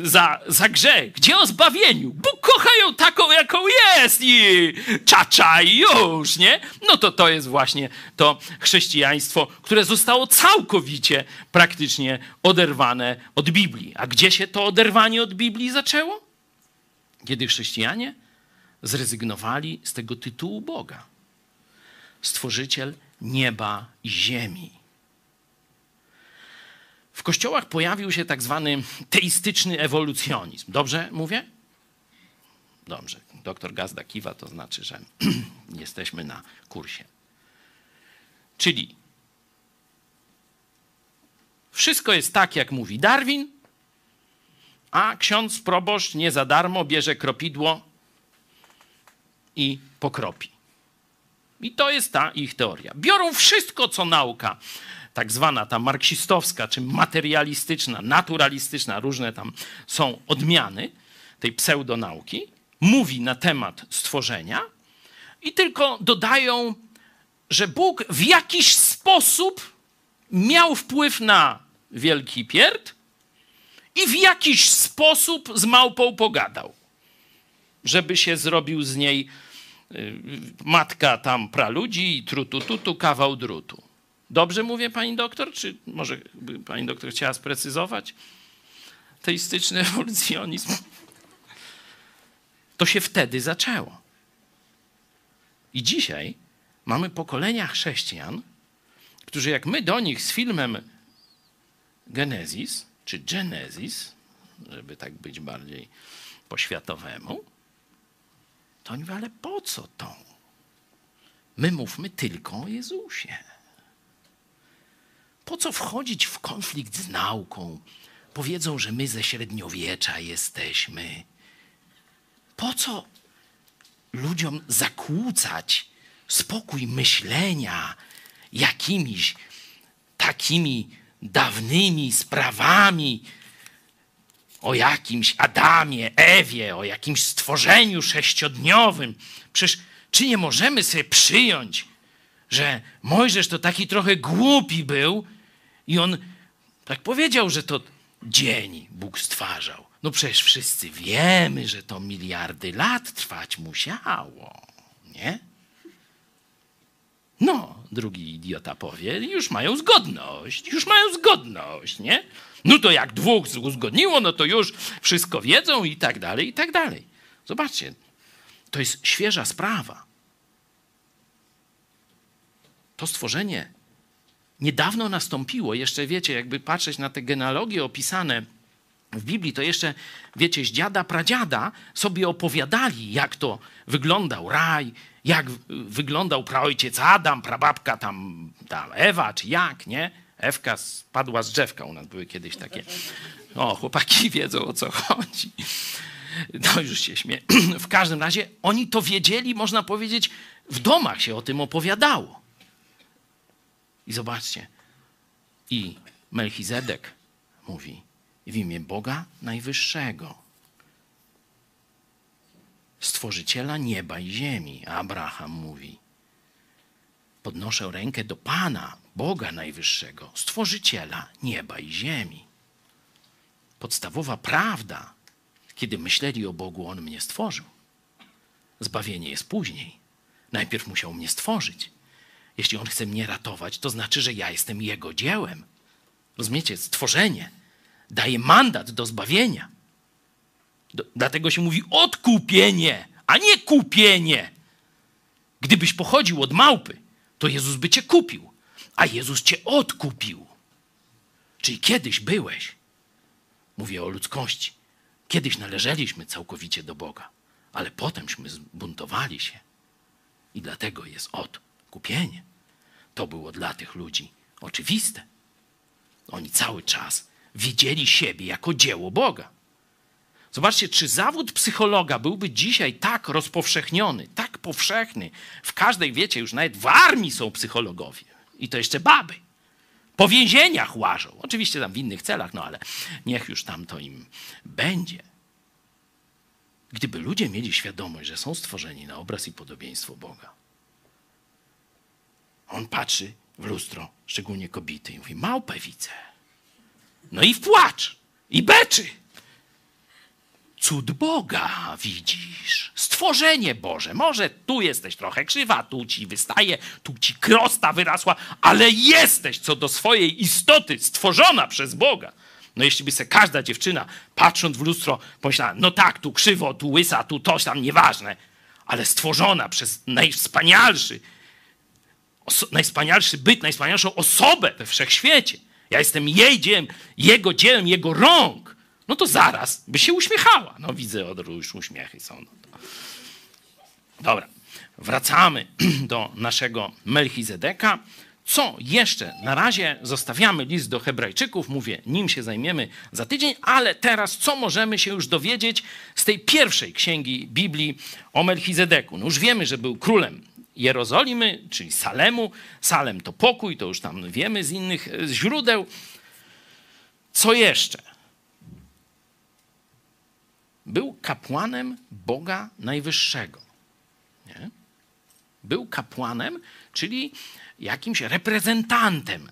A: za, za grzech, gdzie o zbawieniu? Bóg kocha ją taką, jaką jest i czacza już, nie? No to to jest właśnie to chrześcijaństwo, które zostało całkowicie praktycznie oderwane od Biblii. A gdzie się to oderwanie od Biblii zaczęło? Kiedy chrześcijanie zrezygnowali z tego tytułu Boga. Stworzyciel nieba i ziemi. W kościołach pojawił się tak zwany teistyczny ewolucjonizm. Dobrze mówię? Dobrze. Doktor Gazda kiwa, to znaczy, że [CLEARS THROAT] jesteśmy na kursie. Czyli wszystko jest tak, jak mówi Darwin, a ksiądz proboszcz nie za darmo bierze kropidło i pokropi. I to jest ta ich teoria. Biorą wszystko, co nauka, tak zwana ta marksistowska, czy materialistyczna, naturalistyczna, różne tam są odmiany tej pseudonauki, mówi na temat stworzenia i tylko dodają, że Bóg w jakiś sposób miał wpływ na Wielki Pierd i w jakiś sposób z małpą pogadał, żeby się zrobił z niej y, matka tam praludzi i trutu tutu kawał drutu. Dobrze mówię, pani doktor? Czy może pani doktor chciała sprecyzować? Teistyczny [LAUGHS] ewolucjonizm. To się wtedy zaczęło. I dzisiaj mamy pokolenia chrześcijan, którzy jak my do nich z filmem Genesis, czy Genesis, żeby tak być bardziej poświatowemu, to oni ale po co to? My mówmy tylko o Jezusie. Po co wchodzić w konflikt z nauką? Powiedzą, że my ze średniowiecza jesteśmy. Po co ludziom zakłócać spokój myślenia jakimiś takimi dawnymi sprawami o jakimś Adamie, Ewie, o jakimś stworzeniu sześciodniowym. Przecież czy nie możemy sobie przyjąć, że Mojżesz to taki trochę głupi był i on tak powiedział, że to dzień Bóg stwarzał. No przecież wszyscy wiemy, że to miliardy lat trwać musiało, nie? No, drugi idiota powie, już mają zgodność, już mają zgodność, nie? No to jak dwóch uzgodniło, no to już wszystko wiedzą i tak dalej, i tak dalej. Zobaczcie, to jest świeża sprawa. To stworzenie niedawno nastąpiło. Jeszcze wiecie, jakby patrzeć na te genealogie opisane w Biblii, to jeszcze, wiecie, z dziada, pradziada sobie opowiadali, jak to wyglądał raj, jak wyglądał praojciec Adam, prababka tam, tam Ewa, czy jak, nie? Ewka spadła z drzewka, u nas były kiedyś takie. O, chłopaki [LAUGHS] wiedzą o co chodzi. No już się śmieję. [CLEARS THROAT] W każdym razie oni to wiedzieli, można powiedzieć, w domach się o tym opowiadało. I zobaczcie. I Melchizedek mówi w imię Boga Najwyższego, Stworzyciela nieba i ziemi. Abraham mówi, podnoszę rękę do Pana, Boga Najwyższego, Stworzyciela nieba i ziemi. Podstawowa prawda, kiedy myśleli o Bogu, On mnie stworzył. Zbawienie jest później. Najpierw musiał mnie stworzyć. Jeśli On chce mnie ratować, to znaczy, że ja jestem Jego dziełem. Rozumiecie? Stworzenie daje mandat do zbawienia. Dlatego się mówi odkupienie, a nie kupienie. Gdybyś pochodził od małpy, to Jezus by cię kupił, a Jezus cię odkupił. Czyli kiedyś byłeś, mówię o ludzkości, kiedyś należeliśmy całkowicie do Boga, ale potemśmy zbuntowali się i dlatego jest odkupienie. To było dla tych ludzi oczywiste. Oni cały czas widzieli siebie jako dzieło Boga. Zobaczcie, czy zawód psychologa byłby dzisiaj tak rozpowszechniony, tak powszechny. W każdej, wiecie, już nawet w armii są psychologowie. I to jeszcze baby. Po więzieniach łażą. Oczywiście tam w innych celach, no ale niech już tam to im będzie. Gdyby ludzie mieli świadomość, że są stworzeni na obraz i podobieństwo Boga, on patrzy w lustro, szczególnie kobiety, i mówi: Małpę widzę. No i w płacz, i beczy. Cud Boga widzisz, stworzenie Boże. Może tu jesteś trochę krzywa, tu ci wystaje, tu ci krosta wyrasła, ale jesteś co do swojej istoty stworzona przez Boga. No jeśli by se każda dziewczyna, patrząc w lustro, pomyślała, no tak, tu krzywo, tu łysa, tu coś tam, nieważne, ale stworzona przez najwspanialszy, oso- najwspanialszy byt, najwspanialszą osobę we wszechświecie. Ja jestem jej dziełem, jego dziełem, jego rąk. No to zaraz by się uśmiechała. No widzę, od już uśmiechy są. No. Dobra, wracamy [CLEARS THROAT] do naszego Melchizedeka. Co jeszcze? Na razie zostawiamy list do Hebrajczyków, mówię, nim się zajmiemy za tydzień, ale teraz co możemy się już dowiedzieć z tej pierwszej księgi Biblii o Melchizedeku? No już wiemy, że był królem Jerozolimy, czyli Salemu. Salem to pokój, to już tam wiemy z innych e, źródeł. Co jeszcze? Był kapłanem Boga Najwyższego. Nie? Był kapłanem, czyli jakimś reprezentantem.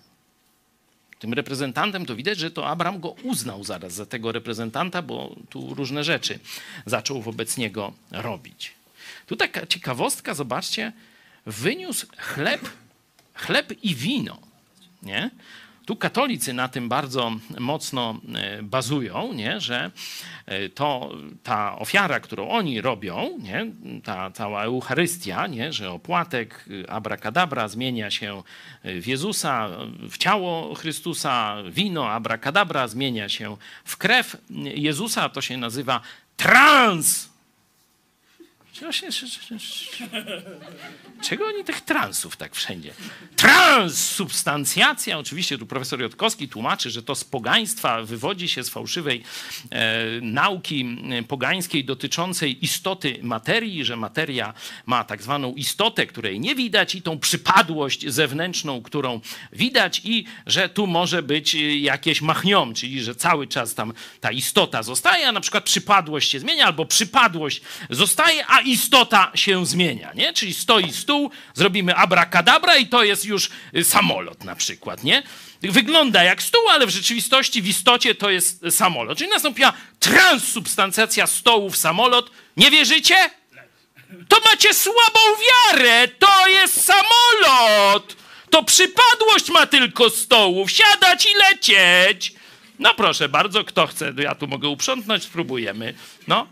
A: Tym reprezentantem to widać, że to Abraham go uznał zaraz za tego reprezentanta, bo tu różne rzeczy zaczął wobec niego robić. Tu taka ciekawostka, zobaczcie, wyniósł chleb, chleb i wino. Nie? Tu katolicy na tym bardzo mocno e, bazują, nie? że e, to, ta ofiara, którą oni robią, nie? ta cała Eucharystia, nie? że opłatek e, abracadabra zmienia się w Jezusa, w ciało Chrystusa, wino abracadabra zmienia się w krew Jezusa, to się nazywa trans Czego oni tych transów tak wszędzie? Transsubstancjacja, oczywiście tu profesor Jotkowski tłumaczy, że to z pogaństwa wywodzi się z fałszywej e, nauki pogańskiej dotyczącej istoty materii, że materia ma tak zwaną istotę, której nie widać i tą przypadłość zewnętrzną, którą widać i że tu może być jakieś machniom, czyli że cały czas tam ta istota zostaje, a na przykład przypadłość się zmienia albo przypadłość zostaje, a istota się zmienia, nie? Czyli stoi stół, zrobimy abracadabra i to jest już y, samolot na przykład, nie? Wygląda jak stół, ale w rzeczywistości, w istocie to jest samolot. Czyli nastąpiła transsubstancjacja stołu w samolot. Nie wierzycie? To macie słabą wiarę. To jest samolot. To przypadłość ma tylko stołów. Siadać i lecieć. No proszę bardzo, kto chce, ja tu mogę uprzątnąć, spróbujemy. No.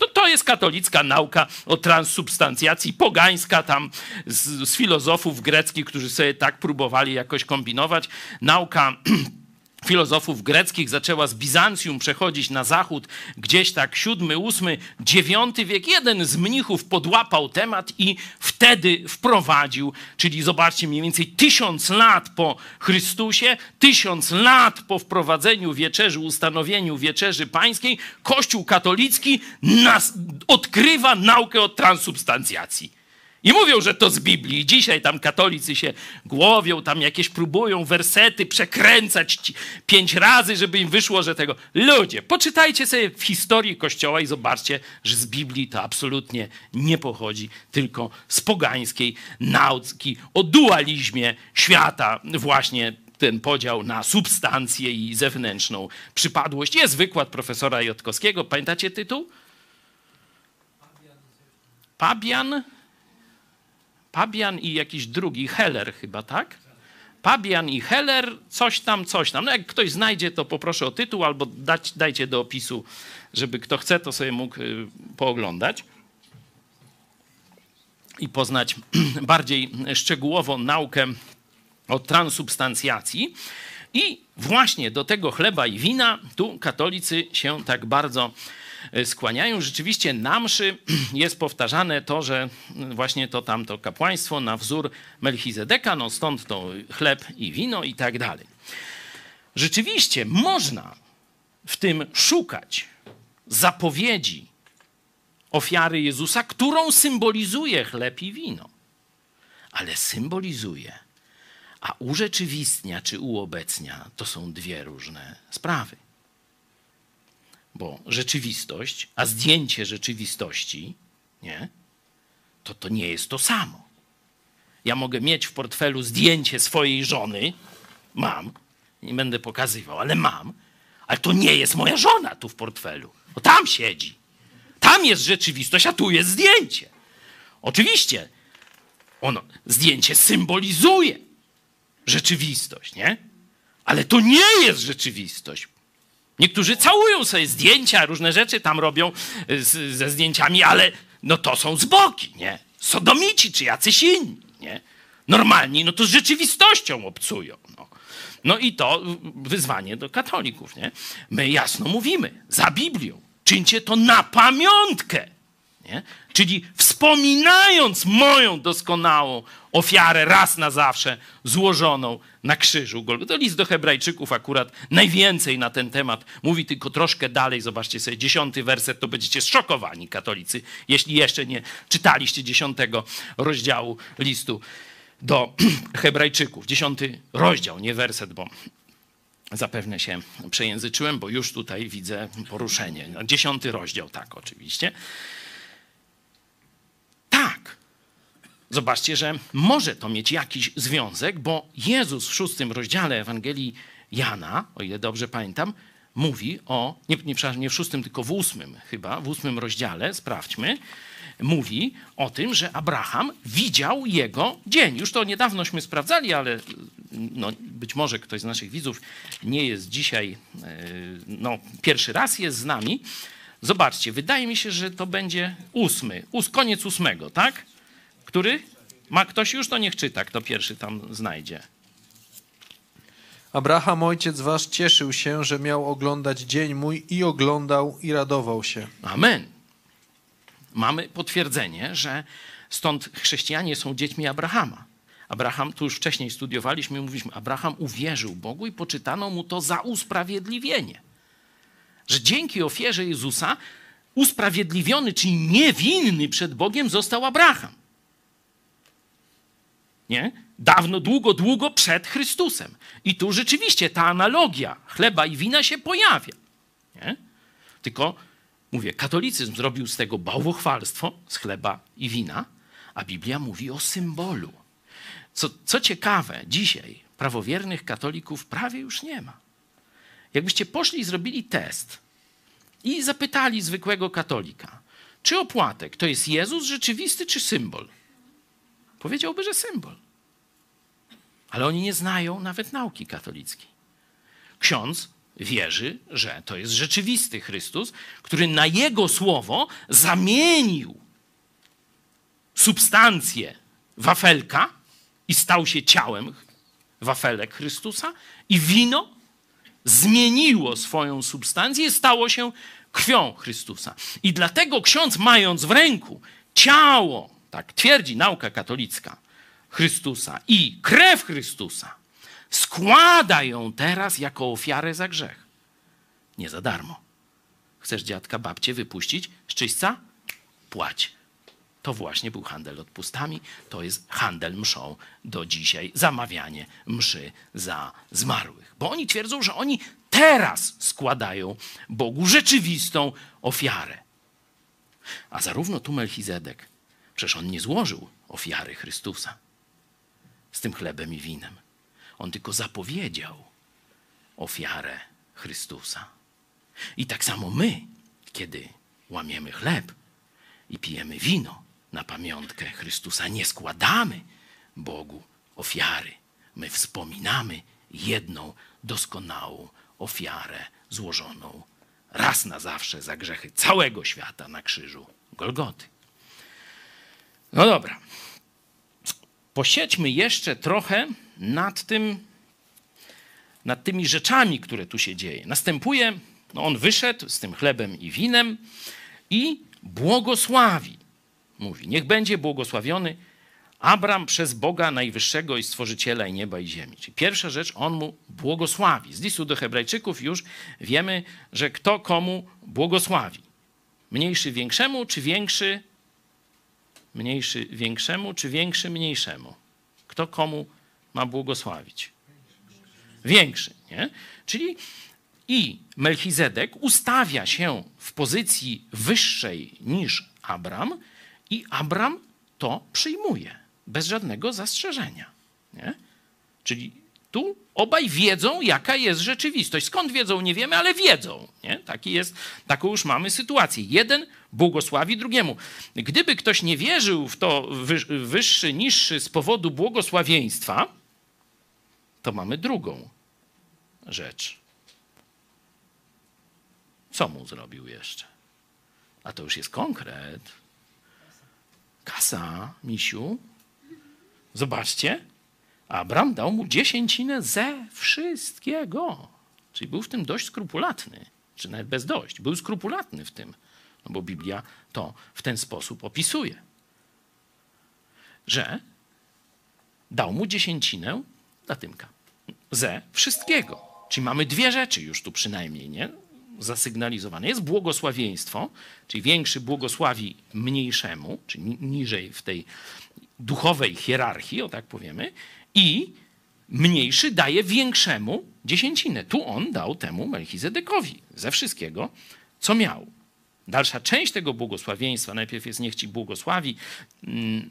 A: No to jest katolicka nauka o transsubstancjacji, pogańska tam z, z filozofów greckich, którzy sobie tak próbowali jakoś kombinować. Nauka [CLEARS THROAT] filozofów greckich zaczęła z Bizancjum przechodzić na zachód, gdzieś tak siódmy, ósmy, dziewiąty wiek. Jeden z mnichów podłapał temat i wtedy wprowadził, czyli zobaczcie, mniej więcej tysiąc lat po Chrystusie, tysiąc lat po wprowadzeniu wieczerzy, ustanowieniu wieczerzy pańskiej, Kościół katolicki nas odkrywa naukę o transubstancjacji. I mówią, że to z Biblii. Dzisiaj tam katolicy się głowią, tam jakieś próbują wersety przekręcać pięć razy, żeby im wyszło, że tego. Ludzie, poczytajcie sobie w historii Kościoła i zobaczcie, że z Biblii to absolutnie nie pochodzi, tylko z pogańskiej nauki o dualizmie świata, właśnie ten podział na substancję i zewnętrzną przypadłość. Jest wykład profesora Jotkowskiego. Pamiętacie tytuł? Pabian Pabian i jakiś drugi, Heller chyba, tak? Pabian i Heller, coś tam, coś tam. No jak ktoś znajdzie, to poproszę o tytuł albo dać, dajcie do opisu, żeby kto chce, to sobie mógł y, pooglądać i poznać [CLEARS THROAT] bardziej szczegółowo naukę o transubstancjacji. I właśnie do tego chleba i wina tu katolicy się tak bardzo skłaniają. Rzeczywiście na mszy [CLEARS THROAT] jest powtarzane to, że właśnie to tamto kapłaństwo na wzór Melchizedeka, no stąd to chleb i wino i tak dalej. Rzeczywiście można w tym szukać zapowiedzi ofiary Jezusa, którą symbolizuje chleb i wino. Ale symbolizuje, a urzeczywistnia czy uobecnia to są dwie różne sprawy. Bo rzeczywistość, a zdjęcie rzeczywistości, nie, to to nie jest to samo. Ja mogę mieć w portfelu zdjęcie swojej żony, mam, nie będę pokazywał, ale mam, ale to nie jest moja żona tu w portfelu. O, tam siedzi. Tam jest rzeczywistość, a tu jest zdjęcie. Oczywiście, ono, zdjęcie symbolizuje rzeczywistość, nie? Ale to nie jest rzeczywistość. Niektórzy całują sobie zdjęcia, różne rzeczy tam robią y, z, ze zdjęciami, ale no to są zboki, nie? Sodomici czy jacyś inni, nie? Normalni, no to z rzeczywistością obcują. No. no i to wyzwanie do katolików, nie? My jasno mówimy, za Biblią. Czyńcie to na pamiątkę. Nie? Czyli wspominając moją doskonałą ofiarę raz na zawsze złożoną na krzyżu. To list do Hebrajczyków akurat najwięcej na ten temat mówi, tylko troszkę dalej. Zobaczcie sobie dziesiąty werset, to będziecie zszokowani, katolicy, jeśli jeszcze nie czytaliście dziesiątego rozdziału listu do [CLEARS THROAT] Hebrajczyków. Dziesiąty rozdział, nie werset, bo zapewne się przejęzyczyłem, bo już tutaj widzę poruszenie. Dziesiąty rozdział, tak, oczywiście. Tak. Zobaczcie, że może to mieć jakiś związek, bo Jezus w szóstym rozdziale Ewangelii Jana, o ile dobrze pamiętam, mówi o, nie, nie, przepraszam, nie w szóstym, tylko w ósmym chyba, w ósmym rozdziale, sprawdźmy, mówi o tym, że Abraham widział jego dzień. Już to niedawnośmy sprawdzali, ale no, być może ktoś z naszych widzów nie jest dzisiaj, e, no, pierwszy raz jest z nami. Zobaczcie, wydaje mi się, że to będzie ósmy, ós, koniec ósmego, tak? Który? Ma ktoś już, to niech czyta, kto pierwszy tam znajdzie.
B: Abraham, ojciec wasz, cieszył się, że miał oglądać dzień mój i oglądał i radował się.
A: Amen. Mamy potwierdzenie, że stąd chrześcijanie są dziećmi Abrahama. Abraham, tu już wcześniej studiowaliśmy, mówiliśmy, Abraham uwierzył Bogu i poczytano mu to za usprawiedliwienie. Że dzięki ofierze Jezusa usprawiedliwiony, czyli niewinny przed Bogiem został Abraham. Nie? Dawno, długo, długo przed Chrystusem. I tu rzeczywiście ta analogia chleba i wina się pojawia. Nie? Tylko, mówię, katolicyzm zrobił z tego bałwochwalstwo, z chleba i wina, a Biblia mówi o symbolu. Co, co ciekawe, dzisiaj prawowiernych katolików prawie już nie ma. Jakbyście poszli i zrobili test i zapytali zwykłego katolika, czy opłatek to jest Jezus rzeczywisty, czy symbol? Powiedziałby, że symbol. Ale oni nie znają nawet nauki katolickiej. Ksiądz wierzy, że to jest rzeczywisty Chrystus, który na jego słowo zamienił substancję wafelka i stał się ciałem wafelek Chrystusa, i wino zmieniło swoją substancję stało się krwią Chrystusa. I dlatego ksiądz, mając w ręku ciało, tak twierdzi nauka katolicka, Chrystusa i krew Chrystusa, składa ją teraz jako ofiarę za grzech. Nie za darmo. Chcesz dziadka, babcię wypuścić z czyśćca? Płać. To właśnie był handel odpustami, to jest handel mszą do dzisiaj, zamawianie mszy za zmarłych. Bo oni twierdzą, że oni teraz składają Bogu rzeczywistą ofiarę. A zarówno tu Melchizedek, przecież on nie złożył ofiary Chrystusa z tym chlebem i winem. On tylko zapowiedział ofiarę Chrystusa. I tak samo my, kiedy łamiemy chleb i pijemy wino na pamiątkę Chrystusa, nie składamy Bogu ofiary. My wspominamy jedną doskonałą ofiarę złożoną raz na zawsze za grzechy całego świata na krzyżu Golgoty. No dobra posiedźmy jeszcze trochę nad tym, nad tymi rzeczami, które tu się dzieje. Następuje, no on wyszedł z tym chlebem i winem i błogosławi. Mówi, niech będzie błogosławiony Abram przez Boga Najwyższego i Stworzyciela i nieba i ziemi. Czyli pierwsza rzecz, on mu błogosławi. Z listu do Hebrajczyków już wiemy, że kto komu błogosławi. Mniejszy większemu, czy większy Mniejszy większemu, czy większy mniejszemu? Kto komu ma błogosławić? Większy, nie? Czyli i Melchizedek ustawia się w pozycji wyższej niż Abram i Abram to przyjmuje bez żadnego zastrzeżenia. Nie? Czyli tu obaj wiedzą, jaka jest rzeczywistość. Skąd wiedzą, nie wiemy, ale wiedzą. Nie? Taki jest, taką już mamy sytuację. Jeden błogosławi drugiemu. Gdyby ktoś nie wierzył w to wyższy, niższy z powodu błogosławieństwa, to mamy drugą rzecz. Co mu zrobił jeszcze? A to już jest konkret. Kasa, misiu. Zobaczcie, Abram dał mu dziesięcinę ze wszystkiego. Czyli był w tym dość skrupulatny, czy nawet bez dość. Był skrupulatny w tym, no bo Biblia to w ten sposób opisuje. Że dał mu dziesięcinę Latymka ze wszystkiego. Czyli mamy dwie rzeczy już tu przynajmniej, nie? Zasygnalizowane. Jest błogosławieństwo, czyli większy błogosławi mniejszemu, czyli niżej w tej duchowej hierarchii, o tak powiemy, i mniejszy daje większemu dziesięcinę. Tu on dał temu Melchizedekowi ze wszystkiego, co miał. Dalsza część tego błogosławieństwa, najpierw jest niech ci błogosławi, mm,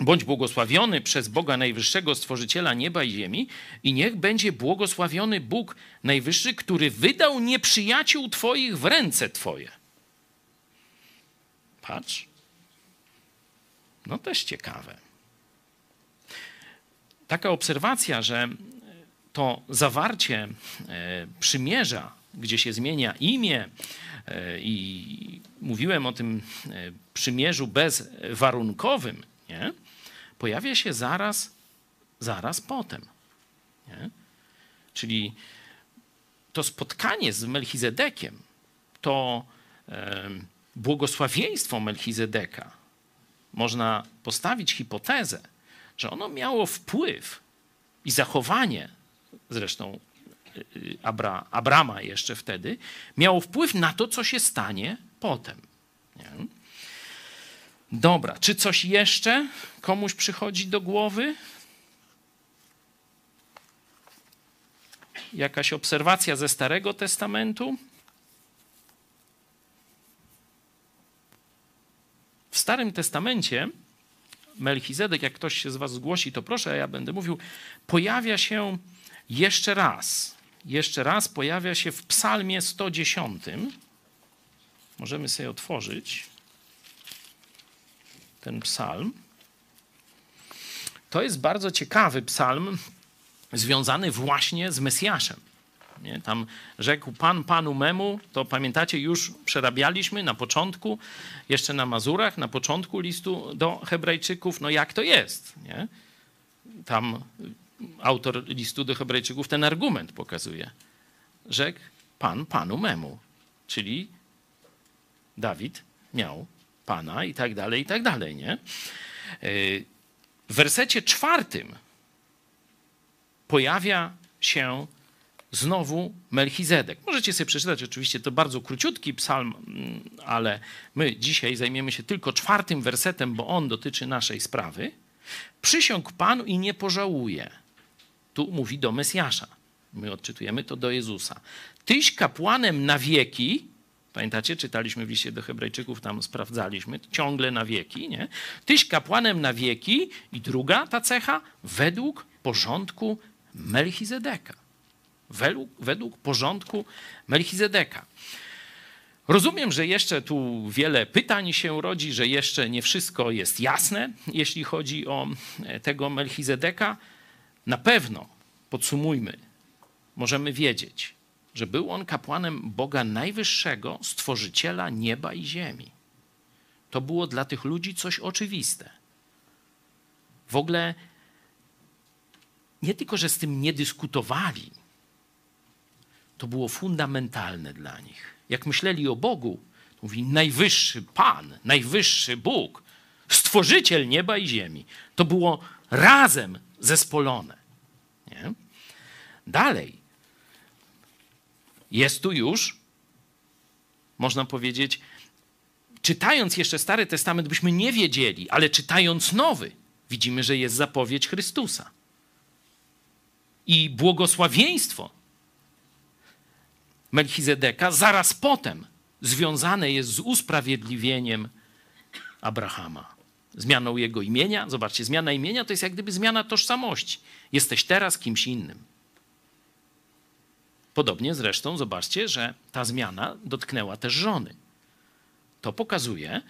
A: Bądź błogosławiony przez Boga Najwyższego, Stworzyciela nieba i ziemi, i niech będzie błogosławiony Bóg Najwyższy, który wydał nieprzyjaciół Twoich w ręce Twoje. Patrz. No też ciekawe. Taka obserwacja, że to zawarcie e, przymierza, gdzie się zmienia imię, e, i mówiłem o tym e, przymierzu bezwarunkowym, nie? Pojawia się zaraz, zaraz potem. Nie? Czyli to spotkanie z Melchizedekiem, to e, błogosławieństwo Melchizedeka, można postawić hipotezę, że ono miało wpływ i zachowanie, zresztą Abra, Abrama jeszcze wtedy, miało wpływ na to, co się stanie potem. Nie? Dobra, czy coś jeszcze komuś przychodzi do głowy? Jakaś obserwacja ze Starego Testamentu? W Starym Testamencie Melchizedek, jak ktoś się z Was zgłosi, to proszę, a ja będę mówił, pojawia się jeszcze raz. Jeszcze raz pojawia się w Psalmie 110. Możemy sobie otworzyć ten psalm. To jest bardzo ciekawy psalm, związany właśnie z Mesjaszem. Nie? Tam rzekł Pan Panu memu, to pamiętacie, już przerabialiśmy na początku, jeszcze na Mazurach, na początku listu do Hebrajczyków, no jak to jest. Nie? Tam autor listu do Hebrajczyków ten argument pokazuje. Rzekł Pan Panu memu, czyli Dawid miał Pana i tak dalej, i tak dalej, nie? W wersecie czwartym pojawia się znowu Melchizedek. Możecie sobie przeczytać, oczywiście to bardzo króciutki psalm, mm, ale my dzisiaj zajmiemy się tylko czwartym wersetem, bo on dotyczy naszej sprawy. Przysiągł Panu i nie pożałuje. Tu mówi do Mesjasza. My odczytujemy to do Jezusa. Tyś kapłanem na wieki, Pamiętacie, czytaliśmy w liście do Hebrajczyków, tam sprawdzaliśmy, ciągle na wieki, nie? Tyś kapłanem na wieki i druga ta cecha, według porządku Melchizedeka. Według, według porządku Melchizedeka. Rozumiem, że jeszcze tu wiele pytań się rodzi, że jeszcze nie wszystko jest jasne, jeśli chodzi o e, tego Melchizedeka. Na pewno, podsumujmy, możemy wiedzieć, że był on kapłanem Boga Najwyższego, stworzyciela nieba i ziemi. To było dla tych ludzi coś oczywiste. W ogóle nie tylko, że z tym nie dyskutowali, to było fundamentalne dla nich. Jak myśleli o Bogu, to mówi najwyższy Pan, najwyższy Bóg, stworzyciel nieba i ziemi. To było razem zespolone. Nie? Dalej, jest tu już, można powiedzieć, czytając jeszcze Stary Testament, byśmy nie wiedzieli, ale czytając Nowy, widzimy, że jest zapowiedź Chrystusa. I błogosławieństwo Melchizedeka zaraz potem związane jest z usprawiedliwieniem Abrahama. Zmianą jego imienia. Zobaczcie, zmiana imienia to jest jak gdyby zmiana tożsamości. Jesteś teraz kimś innym. Podobnie zresztą zobaczcie, że ta zmiana dotknęła też żony. To pokazuje,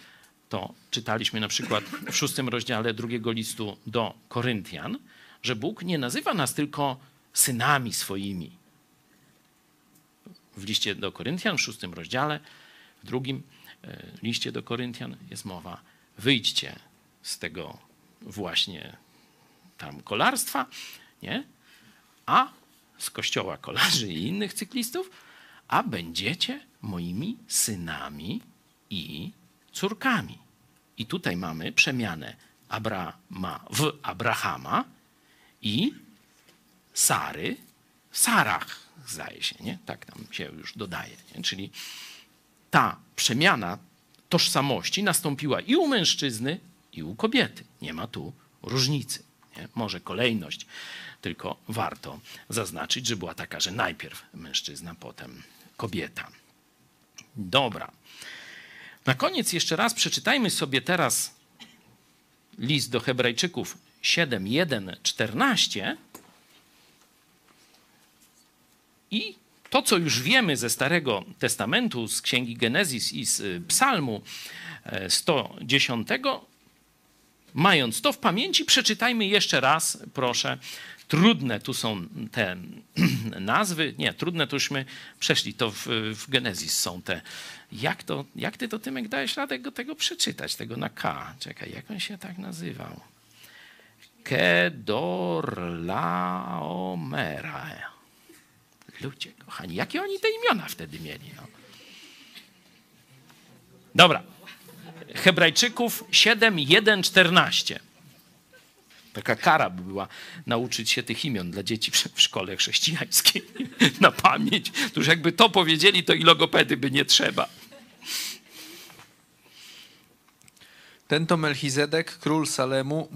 A: to czytaliśmy na przykład w szóstym rozdziale drugiego listu do Koryntian, że Bóg nie nazywa nas tylko synami swoimi. W liście do Koryntian, w szóstym rozdziale, w drugim e, liście do Koryntian jest mowa: wyjdźcie z tego właśnie tam kolarstwa, nie? A z kościoła kolarzy i innych cyklistów, a będziecie moimi synami i córkami. I tutaj mamy przemianę Abrama w Abrahama i Sary w Sarach, zdaje się, nie? Tak tam się już dodaje. Nie? Czyli ta przemiana tożsamości nastąpiła i u mężczyzny, i u kobiety. Nie ma tu różnicy. Nie? Może kolejność tylko warto zaznaczyć, że była taka, że najpierw mężczyzna, potem kobieta. Dobra. Na koniec jeszcze raz przeczytajmy sobie teraz list do Hebrajczyków 7, 1, 14 i to, co już wiemy ze Starego Testamentu, z Księgi Genezis i z y, Psalmu 110, e, mając to w pamięci, przeczytajmy jeszcze raz, proszę. Trudne tu są te [CLEARS THROAT] nazwy. Nie, trudne to jużśmy przeszli. To w, w Genezis są te. Jak, to, jak ty to, Tymek, dałeś radę go, tego przeczytać, tego na K? Czekaj, jak on się tak nazywał? Kedorlaomera. Ludzie kochani, jakie oni te imiona wtedy mieli? No. Dobra. Hebrajczyków 7, 1, 14. Taka kara by była nauczyć się tych imion dla dzieci w szkole chrześcijańskiej [LAUGHS] na pamięć. To już jakby to powiedzieli, to i logopedy by nie trzeba.
B: Ten to Melchizedek, król Salemu,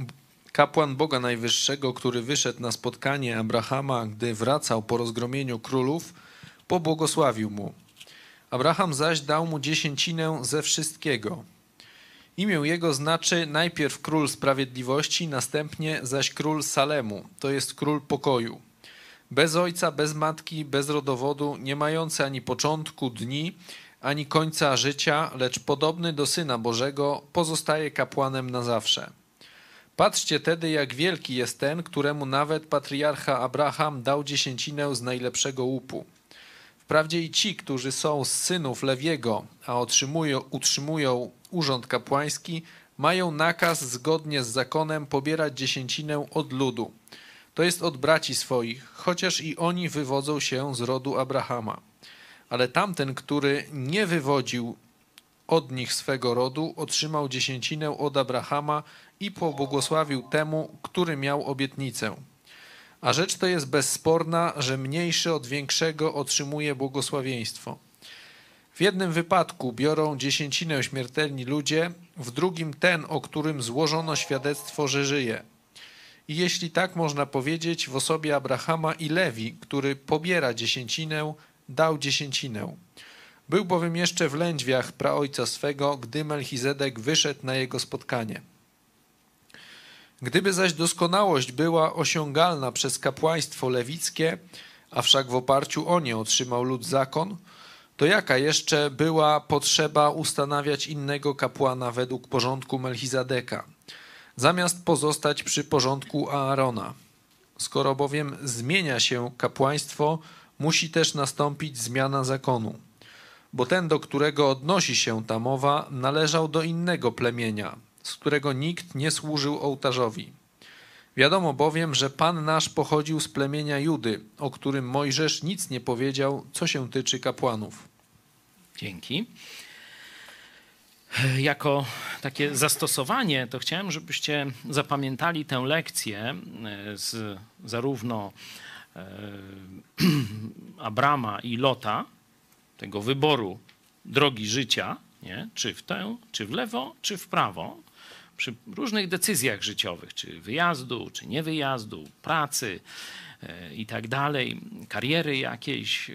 B: Kapłan Boga Najwyższego, który wyszedł na spotkanie Abrahama, gdy wracał po rozgromieniu królów, pobłogosławił mu. Abraham zaś dał mu dziesięcinę ze wszystkiego. Imię jego znaczy najpierw król sprawiedliwości, następnie zaś król Salemu, to jest król pokoju. Bez ojca, bez matki, bez rodowodu, nie mający ani początku dni, ani końca życia, lecz podobny do Syna Bożego, pozostaje kapłanem na zawsze. Patrzcie tedy, jak wielki jest ten, któremu nawet patriarcha Abraham dał dziesięcinę z najlepszego łupu. Wprawdzie i ci, którzy są z synów Lewiego, a otrzymują, utrzymują urząd kapłański, mają nakaz zgodnie z zakonem pobierać dziesięcinę od ludu, to jest od braci swoich, chociaż i oni wywodzą się z rodu Abrahama. Ale tamten, który nie wywodził od nich swego rodu, otrzymał dziesięcinę od Abrahama i pobłogosławił temu, który miał obietnicę. A rzecz to jest bezsporna, że mniejszy od większego otrzymuje błogosławieństwo. W jednym wypadku biorą dziesięcinę śmiertelni ludzie, w drugim ten, o którym złożono świadectwo, że żyje. I jeśli tak można powiedzieć, w osobie Abrahama i Lewi, który pobiera dziesięcinę, dał dziesięcinę. Był bowiem jeszcze w lędźwiach praojca swego, gdy Melchizedek wyszedł na jego spotkanie. Gdyby zaś doskonałość była osiągalna przez kapłaństwo lewickie, a wszak w oparciu o nie otrzymał lud zakon, to jaka jeszcze była potrzeba ustanawiać innego kapłana według porządku Melchizedeka, zamiast pozostać przy porządku Aarona? Skoro bowiem zmienia się kapłaństwo, musi też nastąpić zmiana zakonu. Bo ten, do którego odnosi się ta mowa, należał do innego plemienia, z którego nikt nie służył ołtarzowi. Wiadomo bowiem, że Pan nasz pochodził z plemienia Judy, o którym Mojżesz nic nie powiedział, co się tyczy kapłanów.
A: Dzięki. Jako takie zastosowanie, to chciałem, żebyście zapamiętali tę lekcję e, z zarówno e, [CLEARS THROAT] Abrama i Lota, tego wyboru drogi życia, nie? czy w tę, czy w lewo, czy w prawo, przy różnych decyzjach życiowych, czy wyjazdu, czy niewyjazdu, pracy e, i tak dalej, kariery jakiejś, e,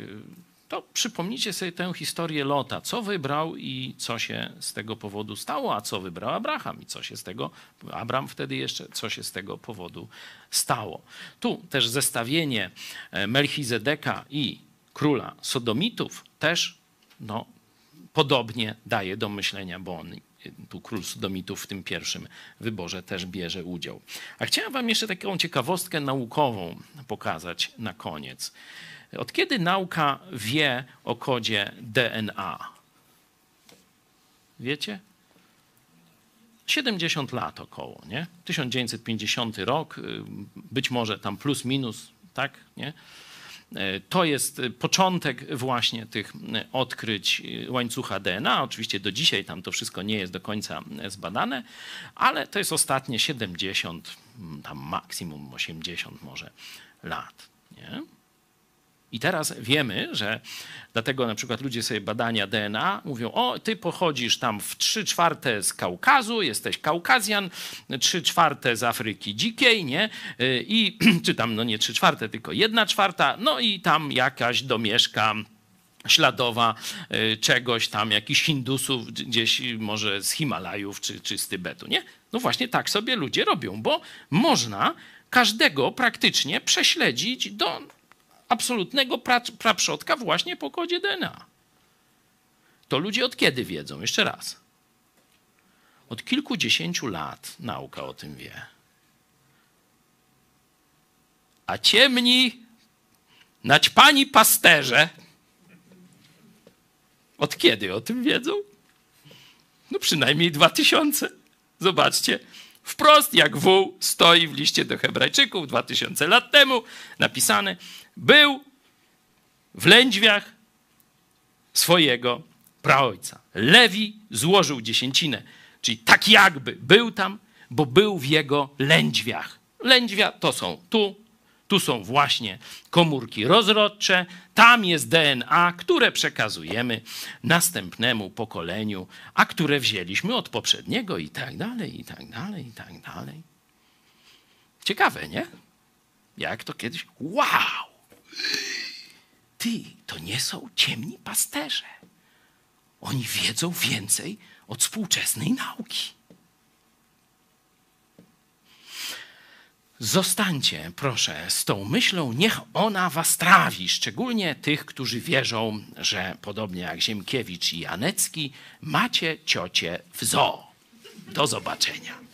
A: to przypomnijcie sobie tę historię Lota. Co wybrał i co się z tego powodu stało, a co wybrał Abraham i co się z tego, Abraham wtedy jeszcze, co się z tego powodu stało. Tu też zestawienie e, Melchizedeka i króla Sodomitów też no, podobnie daje do myślenia, bo on tu król Sodomitów w tym pierwszym wyborze też bierze udział. A chciałem wam jeszcze taką ciekawostkę naukową pokazać na koniec. Od kiedy nauka wie o kodzie DNA? Wiecie? 70 lat około, nie? 1950 rok, y, być może tam plus minus, tak, nie? E, to jest początek właśnie tych odkryć łańcucha DNA. Oczywiście do dzisiaj tam to wszystko nie jest do końca zbadane, ale to jest ostatnie 70, tam maksimum 80 może lat. Nie? I teraz wiemy, że dlatego na przykład ludzie sobie badania DNA mówią, o, ty pochodzisz tam w 3 czwarte z Kaukazu, jesteś Kaukazjan, 3 czwarte z Afryki Dzikiej, nie? I, [CLEARS THROAT] czy tam, no nie 3 czwarte, tylko 1 czwarta, no i tam jakaś domieszka śladowa y, czegoś tam, jakichś Hindusów gdzieś może z Himalajów czy, czy z Tybetu, nie? No właśnie tak sobie ludzie robią, bo można każdego praktycznie prześledzić do absolutnego pra- praprzodka właśnie po kodzie DNA. To ludzie od kiedy wiedzą? Jeszcze raz. Od kilkudziesięciu lat nauka o tym wie. A ciemni, naćpani pasterze, od kiedy o tym wiedzą? No przynajmniej dwa tysiące. Zobaczcie, wprost jak wół stoi w liście do Hebrajczyków dwa tysiące lat temu napisane, był w lędźwiach swojego praojca. Lewi złożył dziesięcinę, czyli tak jakby był tam, bo był w jego lędźwiach. Lędźwia to są tu, tu są właśnie komórki rozrodcze, tam jest DNA, które przekazujemy następnemu pokoleniu, a które wzięliśmy od poprzedniego i tak dalej, i tak dalej, i tak dalej. Ciekawe, nie? Jak to kiedyś? Wow! Ty, to nie są ciemni pasterze. Oni wiedzą więcej od współczesnej nauki. Zostańcie, proszę, z tą myślą, niech ona was trawi, szczególnie tych, którzy wierzą, że podobnie jak Ziemkiewicz i Janecki, macie ciocie w zoo. Do zobaczenia.